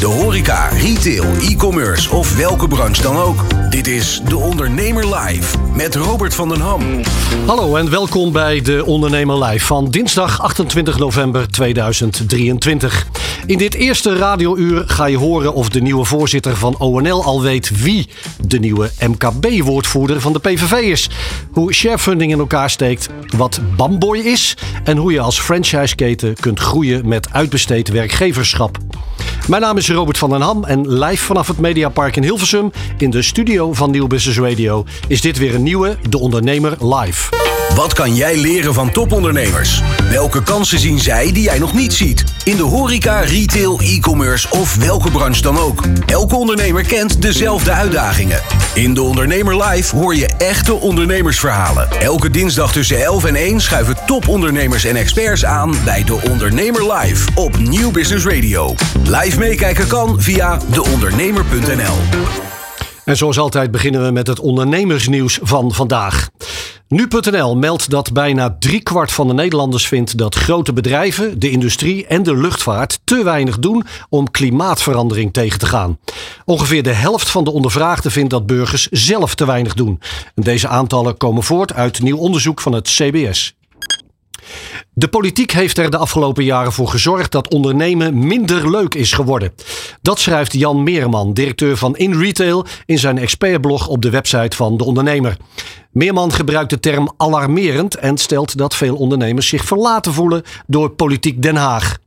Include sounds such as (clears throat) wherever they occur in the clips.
De horeca, retail, e-commerce of welke branche dan ook. Dit is De Ondernemer Live met Robert van den Ham. Hallo en welkom bij De Ondernemer Live van dinsdag 28 november 2023. In dit eerste radiouur ga je horen of de nieuwe voorzitter van ONL al weet wie de nieuwe MKB-woordvoerder van de PVV is. Hoe sharefunding in elkaar steekt, wat Bamboy is en hoe je als franchiseketen kunt groeien met uitbesteed werkgeverschap. Mijn naam is Robert van den Ham en live vanaf het Mediapark in Hilversum in de studio van Nieuw Business Radio is dit weer een nieuwe De Ondernemer Live. Wat kan jij leren van topondernemers? Welke kansen zien zij die jij nog niet ziet? In de horeca, retail, e-commerce of welke branche dan ook. Elke ondernemer kent dezelfde uitdagingen. In De Ondernemer Live hoor je echte ondernemersverhalen. Elke dinsdag tussen 11 en 1 schuiven topondernemers en experts aan bij De Ondernemer Live op Nieuw Business Radio. Live meekijken kan via deondernemer.nl. En zoals altijd beginnen we met het ondernemersnieuws van vandaag. Nu.nl meldt dat bijna driekwart van de Nederlanders vindt dat grote bedrijven, de industrie en de luchtvaart te weinig doen om klimaatverandering tegen te gaan. Ongeveer de helft van de ondervraagden vindt dat burgers zelf te weinig doen. Deze aantallen komen voort uit nieuw onderzoek van het CBS. De politiek heeft er de afgelopen jaren voor gezorgd dat ondernemen minder leuk is geworden. Dat schrijft Jan Meerman, directeur van InRetail, in zijn expertblog op de website van De Ondernemer. Meerman gebruikt de term alarmerend en stelt dat veel ondernemers zich verlaten voelen door politiek Den Haag.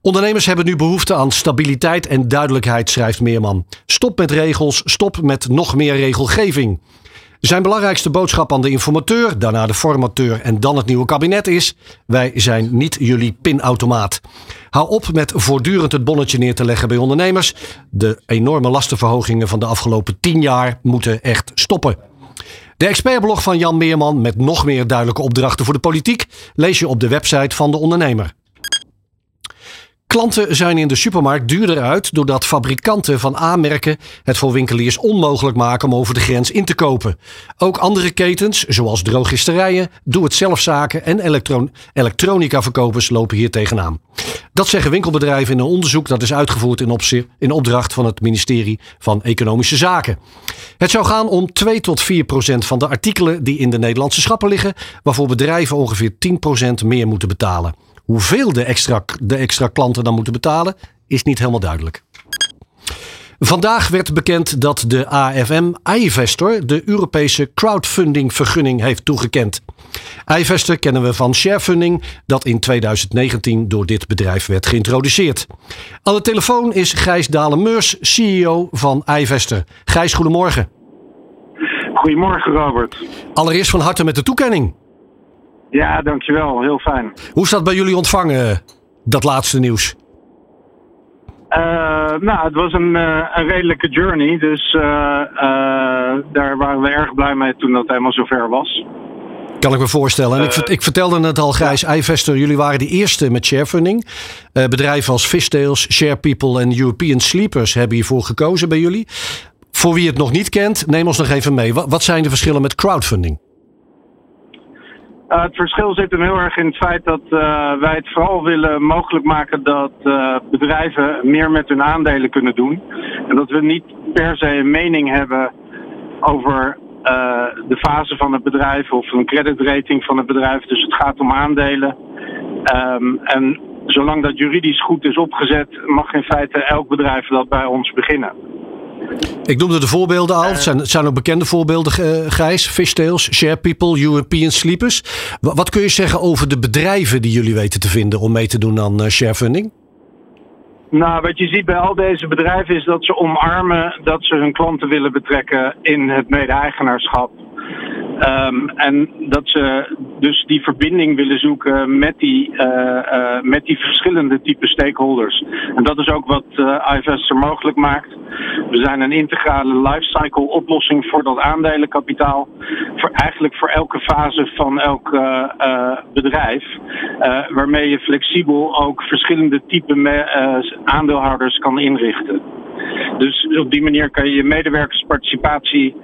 Ondernemers hebben nu behoefte aan stabiliteit en duidelijkheid, schrijft Meerman. Stop met regels, stop met nog meer regelgeving. Zijn belangrijkste boodschap aan de informateur, daarna de formateur en dan het nieuwe kabinet is: wij zijn niet jullie pinautomaat. Hou op met voortdurend het bonnetje neer te leggen bij ondernemers. De enorme lastenverhogingen van de afgelopen tien jaar moeten echt stoppen. De expertblog van Jan Meerman met nog meer duidelijke opdrachten voor de politiek lees je op de website van de ondernemer. Klanten zijn in de supermarkt duurder uit doordat fabrikanten van A-merken het voor winkeliers onmogelijk maken om over de grens in te kopen. Ook andere ketens, zoals drogisterijen, doe-het-zelfzaken en elektron elektronica-verkopers lopen hier tegenaan. Dat zeggen winkelbedrijven in een onderzoek dat is uitgevoerd in, in opdracht van het ministerie van Economische Zaken. Het zou gaan om 2 tot 4 procent van de artikelen die in de Nederlandse schappen liggen, waarvoor bedrijven ongeveer 10 procent meer moeten betalen. Hoeveel de extra, de extra klanten dan moeten betalen, is niet helemaal duidelijk. Vandaag werd bekend dat de AFM iVestor de Europese crowdfunding vergunning heeft toegekend. iVestor kennen we van sharefunding, dat in 2019 door dit bedrijf werd geïntroduceerd. Aan de telefoon is Gijs Dalen-Meurs, CEO van iVestor. Gijs, goedemorgen. Goedemorgen, Robert. Allereerst van harte met de toekenning. Ja, dankjewel. Heel fijn. Hoe is dat bij jullie ontvangen, dat laatste nieuws? Uh, nou, het was een, uh, een redelijke journey. Dus uh, daar waren we erg blij mee toen dat helemaal zover was. Kan ik me voorstellen. En ik, ik, vertelde het al, Grijs ja. iVester. Jullie waren de eerste met sharefunding. bedrijven als Fishtails, SharePeople en European Sleepers hebben hiervoor gekozen bij jullie. Voor wie het nog niet kent, neem ons nog even mee. Wat, wat zijn de verschillen met crowdfunding? Uh, het verschil zit hem heel erg in het feit dat uh, wij het vooral willen mogelijk maken dat uh, bedrijven meer met hun aandelen kunnen doen. En dat we niet per se een mening hebben over de fase van het bedrijf of een creditrating van het bedrijf. Dus het gaat om aandelen. Um, en zolang dat juridisch goed is opgezet, mag in feite elk bedrijf dat bij ons beginnen. Ik noemde de voorbeelden al. Het zijn, zijn ook bekende voorbeelden, uh, Gijs. Fishtails, Share People, European Sleepers. Wat kun je zeggen over de bedrijven die jullie weten te vinden om mee te doen aan uh, sharefunding? Nou, wat je ziet bij al deze bedrijven is dat ze omarmen dat ze hun klanten willen betrekken in het mede-eigenaarschap. Um, en dat ze dus die verbinding willen zoeken met die, uh, uh, met die verschillende type stakeholders. En dat is ook wat uh, iVestor mogelijk maakt. We zijn een integrale lifecycle oplossing voor dat aandelenkapitaal. Voor, eigenlijk voor elke fase van elk bedrijf. waarmee je flexibel ook verschillende type aandeelhouders kan inrichten. Dus op die manier kan je je medewerkersparticipatie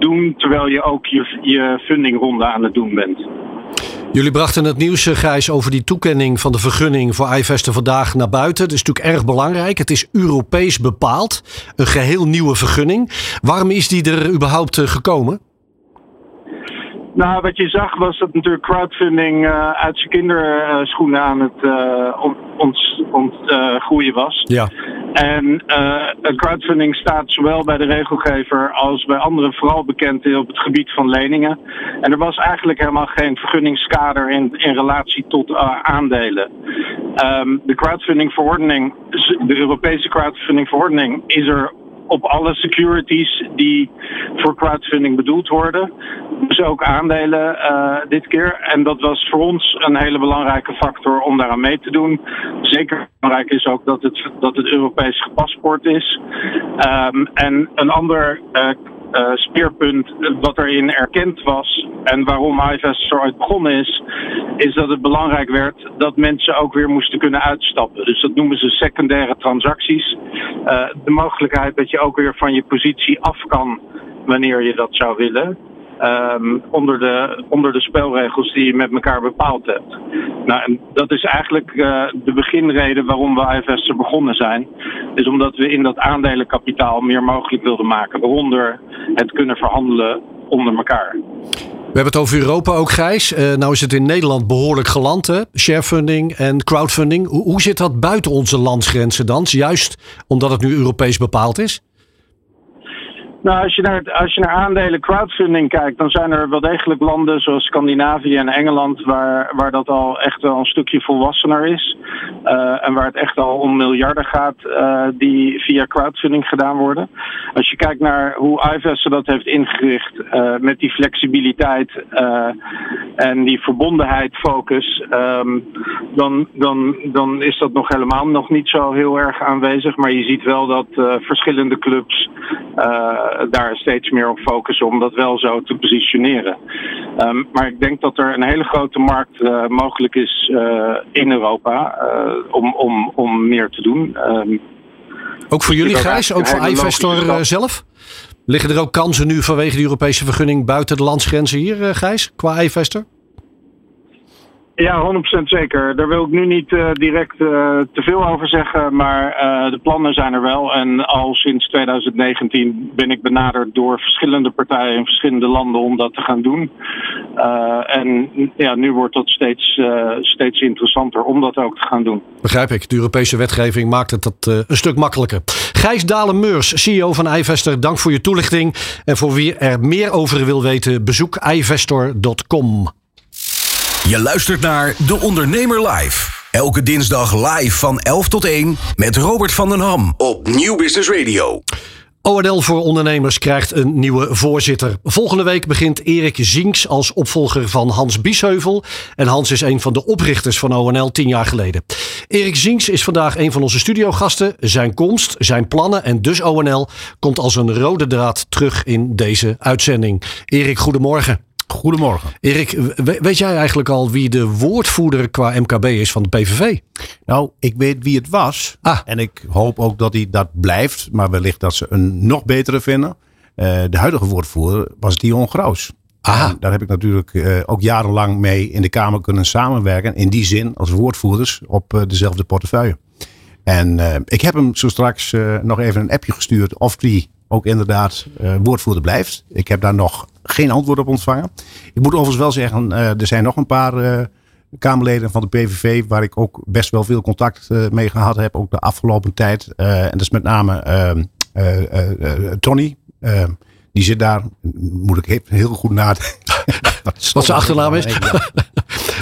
doen terwijl je ook je, je fundingronde aan het doen bent. Jullie brachten het nieuws, eh, Gijs, over die toekenning van de vergunning voor iVesten vandaag naar buiten. Dat is natuurlijk erg belangrijk. Het is Europees bepaald. Een geheel nieuwe vergunning. Waarom is die er überhaupt eh, gekomen? Nou, wat je zag was dat natuurlijk crowdfunding uh, uit zijn kinderschoenen aan het uh, ontgroeien uh, was. Ja. En crowdfunding staat zowel bij de regelgever als bij anderen vooral bekend op het gebied van leningen. En er was eigenlijk helemaal geen vergunningskader in, in relatie tot aandelen. Um, de crowdfundingverordening, de Europese crowdfundingverordening, is er op alle securities die voor crowdfunding bedoeld worden. Dus ook aandelen uh, dit keer. En dat was voor ons een hele belangrijke factor om daaraan mee te doen. Zeker belangrijk is ook dat het, dat het Europees gepaspoort is. Um, en een ander uh, uh, speerpunt wat erin erkend was en waarom iVest zo ooit begonnen is, is dat het belangrijk werd dat mensen ook weer moesten kunnen uitstappen. Dus dat noemen ze secundaire transacties. Uh, de mogelijkheid dat je ook weer van je positie af kan wanneer je dat zou willen. Um, onder, de, onder de spelregels die je met elkaar bepaald hebt. Nou, en dat is eigenlijk uh, de beginreden waarom we IFS begonnen zijn. Is omdat we in dat aandelenkapitaal meer mogelijk wilden maken. Waaronder het kunnen verhandelen onder elkaar. We hebben het over Europa ook, Gijs. Uh, nou is het in Nederland behoorlijk geland, hè? Sharefunding en crowdfunding. Hoe, hoe zit dat buiten onze landsgrenzen dan? Juist omdat het nu Europees bepaald is? Nou, als je, naar, als je naar aandelen crowdfunding kijkt, dan zijn er wel degelijk landen zoals Scandinavië en Engeland, waar, waar dat al echt wel een stukje volwassener is. Uh, en waar het echt al om miljarden gaat uh, die via crowdfunding gedaan worden. Als je kijkt naar hoe iVest dat heeft ingericht uh, met die flexibiliteit en die verbondenheid focus, um, dan, dan, dan is dat nog helemaal nog niet zo heel erg aanwezig. Maar je ziet wel dat verschillende clubs daar steeds meer op focussen om dat wel zo te positioneren. Um, maar ik denk dat er een hele grote markt uh, mogelijk is uh, in Europa om, om, om meer te doen. Um, ook voor jullie, Gijs? Ook voor iVestor zelf? Liggen er ook kansen nu vanwege de Europese vergunning buiten de landsgrenzen hier, Gijs, qua iVestor? Ja, 100% zeker. Daar wil ik nu niet uh, direct uh, te veel over zeggen, maar uh, de plannen zijn er wel. En al sinds 2019 ben ik benaderd door verschillende partijen in verschillende landen om dat te gaan doen. en ja, nu wordt dat steeds, steeds interessanter om dat ook te gaan doen. Begrijp ik. De Europese wetgeving maakt het dat een stuk makkelijker. Gijs Dalen-Meurs, CEO van iVestor, dank voor je toelichting. En voor wie er meer over wil weten, bezoek ivestor.com. Je luistert naar De Ondernemer Live. Elke dinsdag live van 11 tot 1 met Robert van den Ham op Nieuw Business Radio. ONL voor Ondernemers krijgt een nieuwe voorzitter. Volgende week begint Erik Zinks als opvolger van Hans Biesheuvel. En Hans is een van de oprichters van ONL tien jaar geleden. Erik Zinks is vandaag een van onze studiogasten. Zijn komst, zijn plannen en dus ONL komt als een rode draad terug in deze uitzending. Erik, goedemorgen. Goedemorgen. Erik, weet jij eigenlijk al wie de woordvoerder qua MKB is van de PVV? Nou, ik weet wie het was. Ah. En ik hoop ook dat hij dat blijft. Maar wellicht dat ze een nog betere vinden. Uh, de huidige woordvoerder was Dion Graus. Aha. daar heb ik natuurlijk uh, ook jarenlang mee in de Kamer kunnen samenwerken. In die zin als woordvoerders op uh, dezelfde portefeuille. En ik heb hem zo straks nog even een appje gestuurd of die ook inderdaad woordvoerder blijft. Ik heb daar nog geen antwoord op ontvangen. Ik moet overigens wel zeggen, uh, er zijn nog een paar uh, Kamerleden van de PVV waar ik ook best wel veel contact mee gehad heb, ook de afgelopen tijd. en dat is met name ehm, Tony. Ehm, die zit daar, moet ik heel goed nadenken. (laughs) Wat zijn achternaam is.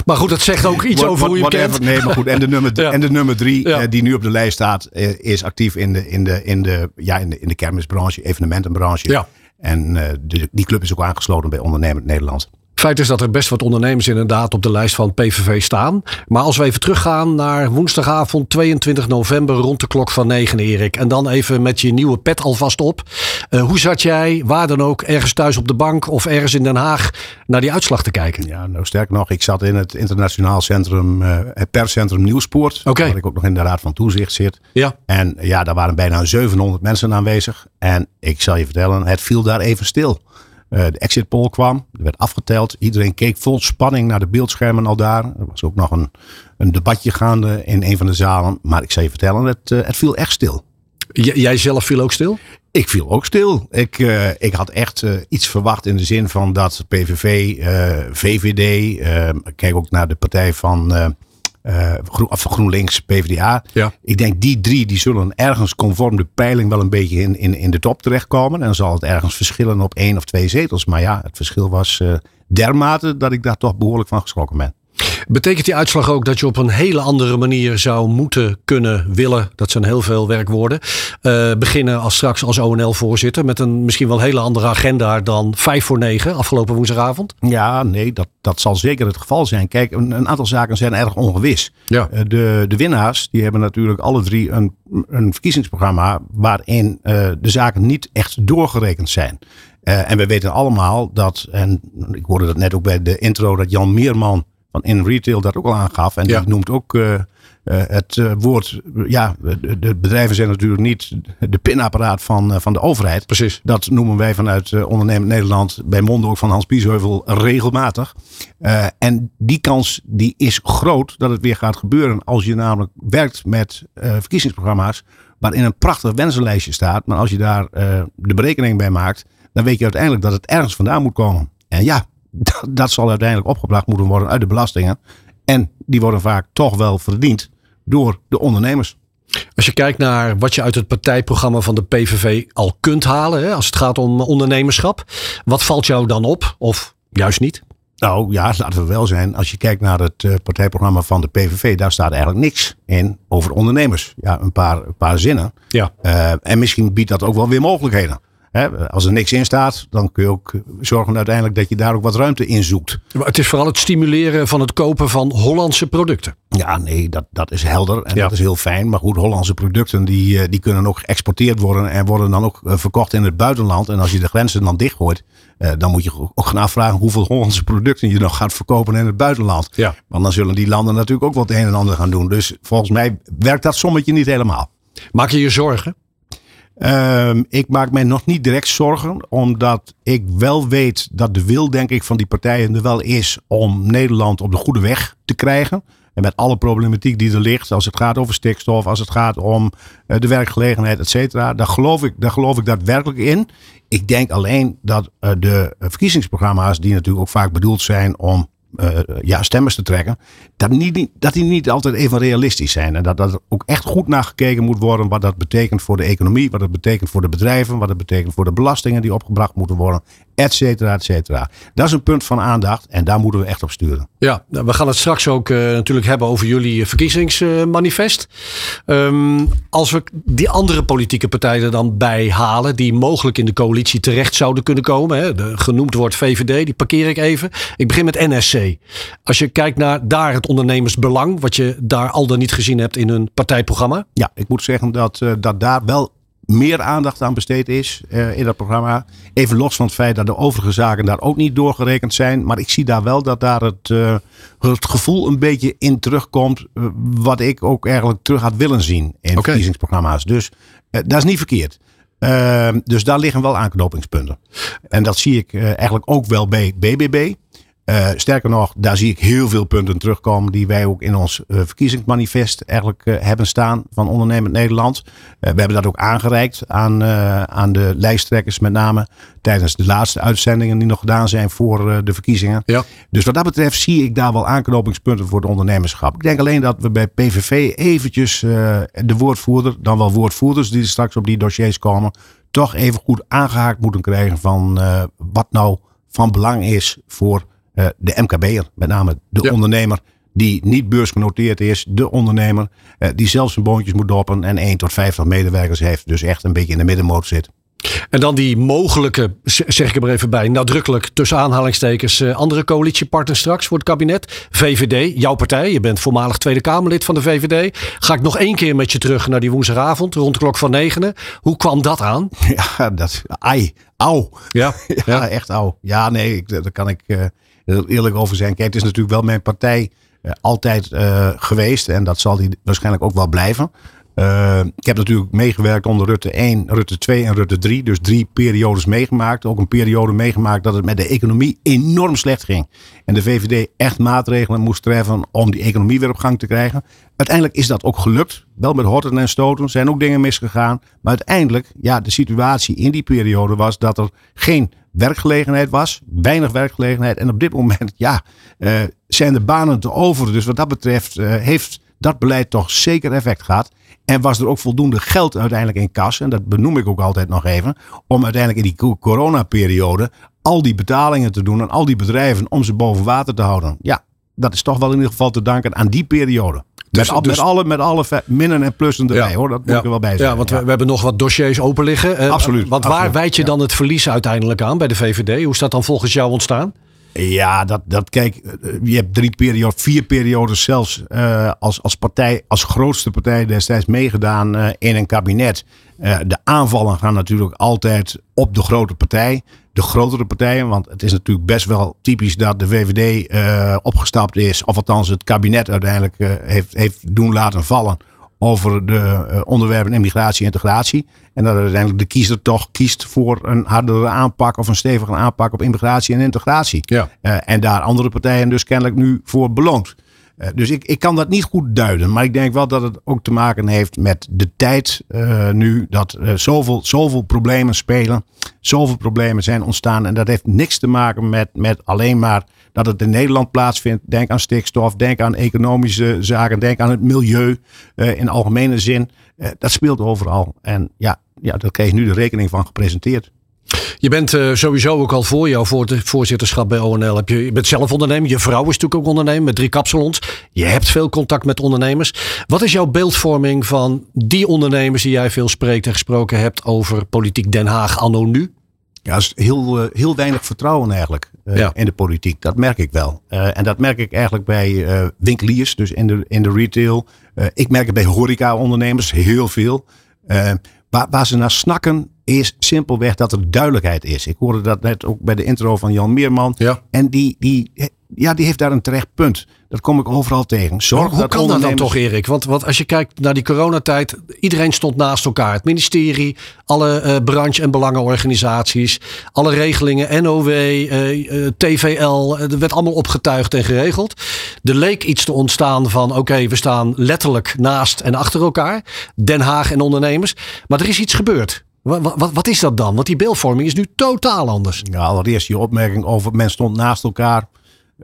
Maar goed, dat zegt ook iets over hoe je whatever, kent. Nee, maar goed. En de nummer, (laughs) ja. en de nummer drie, ja. die nu op de lijst staat, is actief in de, in de, in de, ja, in de, in de kermisbranche, evenementenbranche. Ja. En uh, de, die club is ook aangesloten bij Ondernemend Nederland. Feit is dat er best wat ondernemers inderdaad op de lijst van PVV staan. Maar als we even teruggaan naar woensdagavond 22 november rond de klok van 9, Erik. En dan even met je nieuwe pet alvast op. Uh, hoe zat jij, waar dan ook, ergens thuis op de bank of ergens in Den Haag naar die uitslag te kijken? Ja, nou sterk nog, ik zat in het internationaal centrum, uh, het perscentrum Nieuwspoort. Okay. Waar ik ook nog in de Raad van Toezicht zit. Ja. En ja, daar waren bijna 700 mensen aanwezig. En ik zal je vertellen, het viel daar even stil. De exit poll kwam. Er werd afgeteld. Iedereen keek vol spanning naar de beeldschermen al daar. Er was ook nog een, een debatje gaande in een van de zalen. Maar ik zou je vertellen, het, het viel echt stil. jij zelf viel ook stil? Ik viel ook stil. Ik, uh, ik had echt uh, iets verwacht in de zin van dat PVV, uh, VVD, kijk ook naar de partij van Groen, GroenLinks, PvdA. Ja. Ik denk die drie die zullen ergens conform de peiling wel een beetje in, in, in de top terechtkomen. En dan zal het ergens verschillen op één of twee zetels. Maar ja, het verschil was dermate dat ik daar toch behoorlijk van geschrokken ben. Betekent die uitslag ook dat je op een hele andere manier zou moeten kunnen willen, dat zijn heel veel werkwoorden, uh, beginnen als straks als ONL-voorzitter met een misschien wel hele andere agenda dan 5 voor 9 afgelopen woensdagavond? Ja, nee, dat, dat zal zeker het geval zijn. Kijk, een, een aantal zaken zijn erg ongewis. Ja. Uh, de, de winnaars die hebben natuurlijk alle drie een, een verkiezingsprogramma waarin uh, de zaken niet echt doorgerekend zijn. en we weten allemaal dat, en ik hoorde dat net ook bij de intro, dat Jan Meerman van in retail dat ook al aangaf. En ja. die noemt ook uh, uh, het uh, woord. ja, de, de, bedrijven zijn natuurlijk niet de pinapparaat van, van de overheid. Precies. Dat noemen wij vanuit Ondernemend Nederland bij monden ook van Hans Biesheuvel regelmatig. en die kans die is groot dat het weer gaat gebeuren als je namelijk werkt met verkiezingsprogramma's. Waarin een prachtig wensenlijstje staat. Maar als je daar de berekening bij maakt, dan weet je uiteindelijk dat het ergens vandaan moet komen. En ja, dat, dat zal uiteindelijk opgebracht moeten worden uit de belastingen. En die worden vaak toch wel verdiend door de ondernemers. Als je kijkt naar wat je uit het partijprogramma van de PVV al kunt halen, hè, als het gaat om ondernemerschap, wat valt jou dan op of juist niet? Nou ja, laten we wel zijn. Als je kijkt naar het uh, partijprogramma van de PVV, daar staat eigenlijk niks in over ondernemers. Ja, een paar, een paar zinnen. Ja. Uh, en misschien biedt dat ook wel weer mogelijkheden. Als er niks in staat, dan kun je ook zorgen uiteindelijk dat je daar ook wat ruimte in zoekt. Maar het is vooral het stimuleren van het kopen van Hollandse producten. Ja, nee, dat, dat is helder en Ja. dat is heel fijn. Maar goed, Hollandse producten die, eh, die kunnen ook geëxporteerd worden en worden dan ook eh, verkocht in het buitenland. En als je de grenzen dan dichtgooit, eh, dan moet je ook gaan afvragen hoeveel Hollandse producten je nog gaat verkopen in het buitenland. Ja. Want dan zullen die landen natuurlijk ook wat een en ander gaan doen. Dus volgens mij werkt dat sommetje niet helemaal. Maak je je zorgen? Um, ik maak mij nog niet direct zorgen, omdat ik wel weet dat de wil, denk ik, van die partijen er wel is om Nederland op de goede weg te krijgen. En met alle problematiek die er ligt, als het gaat over stikstof, als het gaat om uh, de werkgelegenheid, et cetera. Daar geloof, ik, daar geloof ik daadwerkelijk in. Ik denk alleen dat uh, de verkiezingsprogramma's, die natuurlijk ook vaak bedoeld zijn om uh, ja, stemmers te trekken, dat, niet, dat die niet altijd even realistisch zijn. En dat, dat er ook echt goed naar gekeken moet worden wat dat betekent voor de economie, wat dat betekent voor de bedrijven, wat dat betekent voor de belastingen die opgebracht moeten worden, et cetera, et cetera. Dat is een punt van aandacht en daar moeten we echt op sturen. Ja, we gaan het straks ook uh, natuurlijk hebben over jullie verkiezingsmanifest. Um, als we die andere politieke partijen dan bij halen, die mogelijk in de coalitie terecht zouden kunnen komen. Hè, de, genoemd wordt VVD, die parkeer ik even. Ik begin met NSC. Als je kijkt naar daar het ondernemersbelang, wat je daar al dan niet gezien hebt in hun partijprogramma. Ja, ik moet zeggen dat, uh, dat daar wel meer aandacht aan besteed is uh, in dat programma. Even los van het feit dat de overige zaken daar ook niet doorgerekend zijn. Maar ik zie daar wel dat daar het, uh, het gevoel een beetje in terugkomt. Uh, wat ik ook eigenlijk terug had willen zien in okay. verkiezingsprogramma's. Dus dat is niet verkeerd. dus daar liggen wel aanknopingspunten. En dat zie ik eigenlijk ook wel bij BBB. Uh, sterker nog, daar zie ik heel veel punten terugkomen die wij ook in ons uh, verkiezingsmanifest eigenlijk uh, hebben staan van Ondernemend Nederland. we hebben dat ook aangereikt aan, aan de lijsttrekkers, met name tijdens de laatste uitzendingen die nog gedaan zijn voor de verkiezingen. Ja. Dus wat dat betreft zie ik daar wel aanknopingspunten voor het ondernemerschap. Ik denk alleen dat we bij PVV eventjes de woordvoerder, dan wel woordvoerders die straks op die dossiers komen, toch even goed aangehaakt moeten krijgen van wat nou van belang is voor de MKB'er, met name de Ja. ondernemer die niet beursgenoteerd is, de ondernemer uh, die zelf zijn boontjes moet doppen en 1 tot 50 medewerkers heeft, dus echt een beetje in de middenmoot zit. En dan die mogelijke, zeg ik er maar even bij, nadrukkelijk tussen aanhalingstekens, uh, andere coalitiepartners straks voor het kabinet. VVD, jouw partij, je bent voormalig Tweede Kamerlid van de VVD. Ga ik nog één keer met je terug naar die woensdagavond rond de klok van negenen. Hoe kwam dat aan? (laughs) Ja, dat, ai, au. Ja, (laughs) ja, ja. echt au. Ja, nee, ik, daar kan ik uh, eerlijk over zijn. Kijk, het is natuurlijk wel mijn partij uh, altijd uh, geweest en dat zal die waarschijnlijk ook wel blijven. Uh, ik heb natuurlijk meegewerkt onder Rutte 1, Rutte 2 en Rutte 3. Dus drie periodes meegemaakt. Ook een periode meegemaakt dat het met de economie enorm slecht ging. En de VVD echt maatregelen moest treffen om die economie weer op gang te krijgen. Uiteindelijk is dat ook gelukt. Wel met horten en stoten. Zijn ook dingen misgegaan. Maar uiteindelijk, ja, de situatie in die periode was dat er geen werkgelegenheid was. Weinig werkgelegenheid. En op dit moment, ja, uh, zijn de banen te over. Dus wat dat betreft uh, heeft dat beleid toch zeker effect gehad. En was er ook voldoende geld uiteindelijk in kas, en dat benoem ik ook altijd nog even, om uiteindelijk in die coronaperiode al die betalingen te doen aan al die bedrijven om ze boven water te houden. Ja, dat is toch wel in ieder geval te danken aan die periode. Dus, met, dus, met, alle, met alle minnen en plussen erbij hoor. Dat moet ik er wel bij zeggen. Ja, want We, we, hebben nog wat dossiers open liggen. Uh, absoluut. Want waar wijd je dan het verlies uiteindelijk aan bij de VVD? Hoe is dat dan volgens jou ontstaan? Ja, dat, dat kijk, eh, je hebt drie periodes, vier periodes zelfs uh, als, als partij, als grootste partij destijds meegedaan uh, in een kabinet. Uh, de aanvallen gaan natuurlijk altijd op de grote partij, de grotere partijen. Want het is natuurlijk best wel typisch dat de VVD opgestapt is, of althans het kabinet uiteindelijk heeft, heeft doen laten vallen over de uh, onderwerpen immigratie en integratie. En dat uiteindelijk de kiezer toch kiest voor een hardere aanpak of een stevige aanpak op immigratie en integratie. Ja. En daar andere partijen dus kennelijk nu voor beloont. Uh, dus ik, ik kan dat niet goed duiden. Maar ik denk wel dat het ook te maken heeft met de tijd nu. Dat zoveel, zoveel problemen spelen. Zoveel problemen zijn ontstaan. En dat heeft niks te maken met, met alleen maar dat het in Nederland plaatsvindt. Denk aan stikstof, denk aan economische zaken, denk aan het milieu uh, in algemene zin. Uh, dat speelt overal. En ja, ja, daar kreeg nu de rekening van gepresenteerd. Je bent uh, sowieso ook al voor jouw voorzitterschap bij ONL. Heb je, je bent zelf ondernemer. Je vrouw is natuurlijk ook ondernemer met drie kapsalons. Je hebt veel contact met ondernemers. Wat is jouw beeldvorming van die ondernemers die jij veel spreekt en gesproken hebt over politiek Den Haag anno nu? Ja, is heel, uh, heel weinig vertrouwen eigenlijk uh, in de politiek. Dat merk ik wel. Uh, en dat merk ik eigenlijk bij winkeliers, dus in de, in de retail. ik merk het bij horeca-ondernemers heel veel. waar, waar ze naar snakken is simpelweg dat er duidelijkheid is. Ik hoorde dat net ook bij de intro van Jan Meerman. Ja. En die, die, ja, die heeft daar een terecht punt. Dat kom ik overal tegen. Zorg hoe dat kan dat dan toch, Erik? Want, want als je kijkt naar die coronatijd, iedereen stond naast elkaar. Het ministerie, alle uh, branche- en belangenorganisaties, alle regelingen, NOW, uh, uh, TVL, er werd allemaal opgetuigd en geregeld. Er leek iets te ontstaan van, oké, we staan letterlijk naast en achter elkaar. Den Haag en ondernemers. Maar er is iets gebeurd. Wat, wat, wat, is dat dan? Want die beeldvorming is nu totaal anders. Ja, allereerst je opmerking over men stond naast elkaar.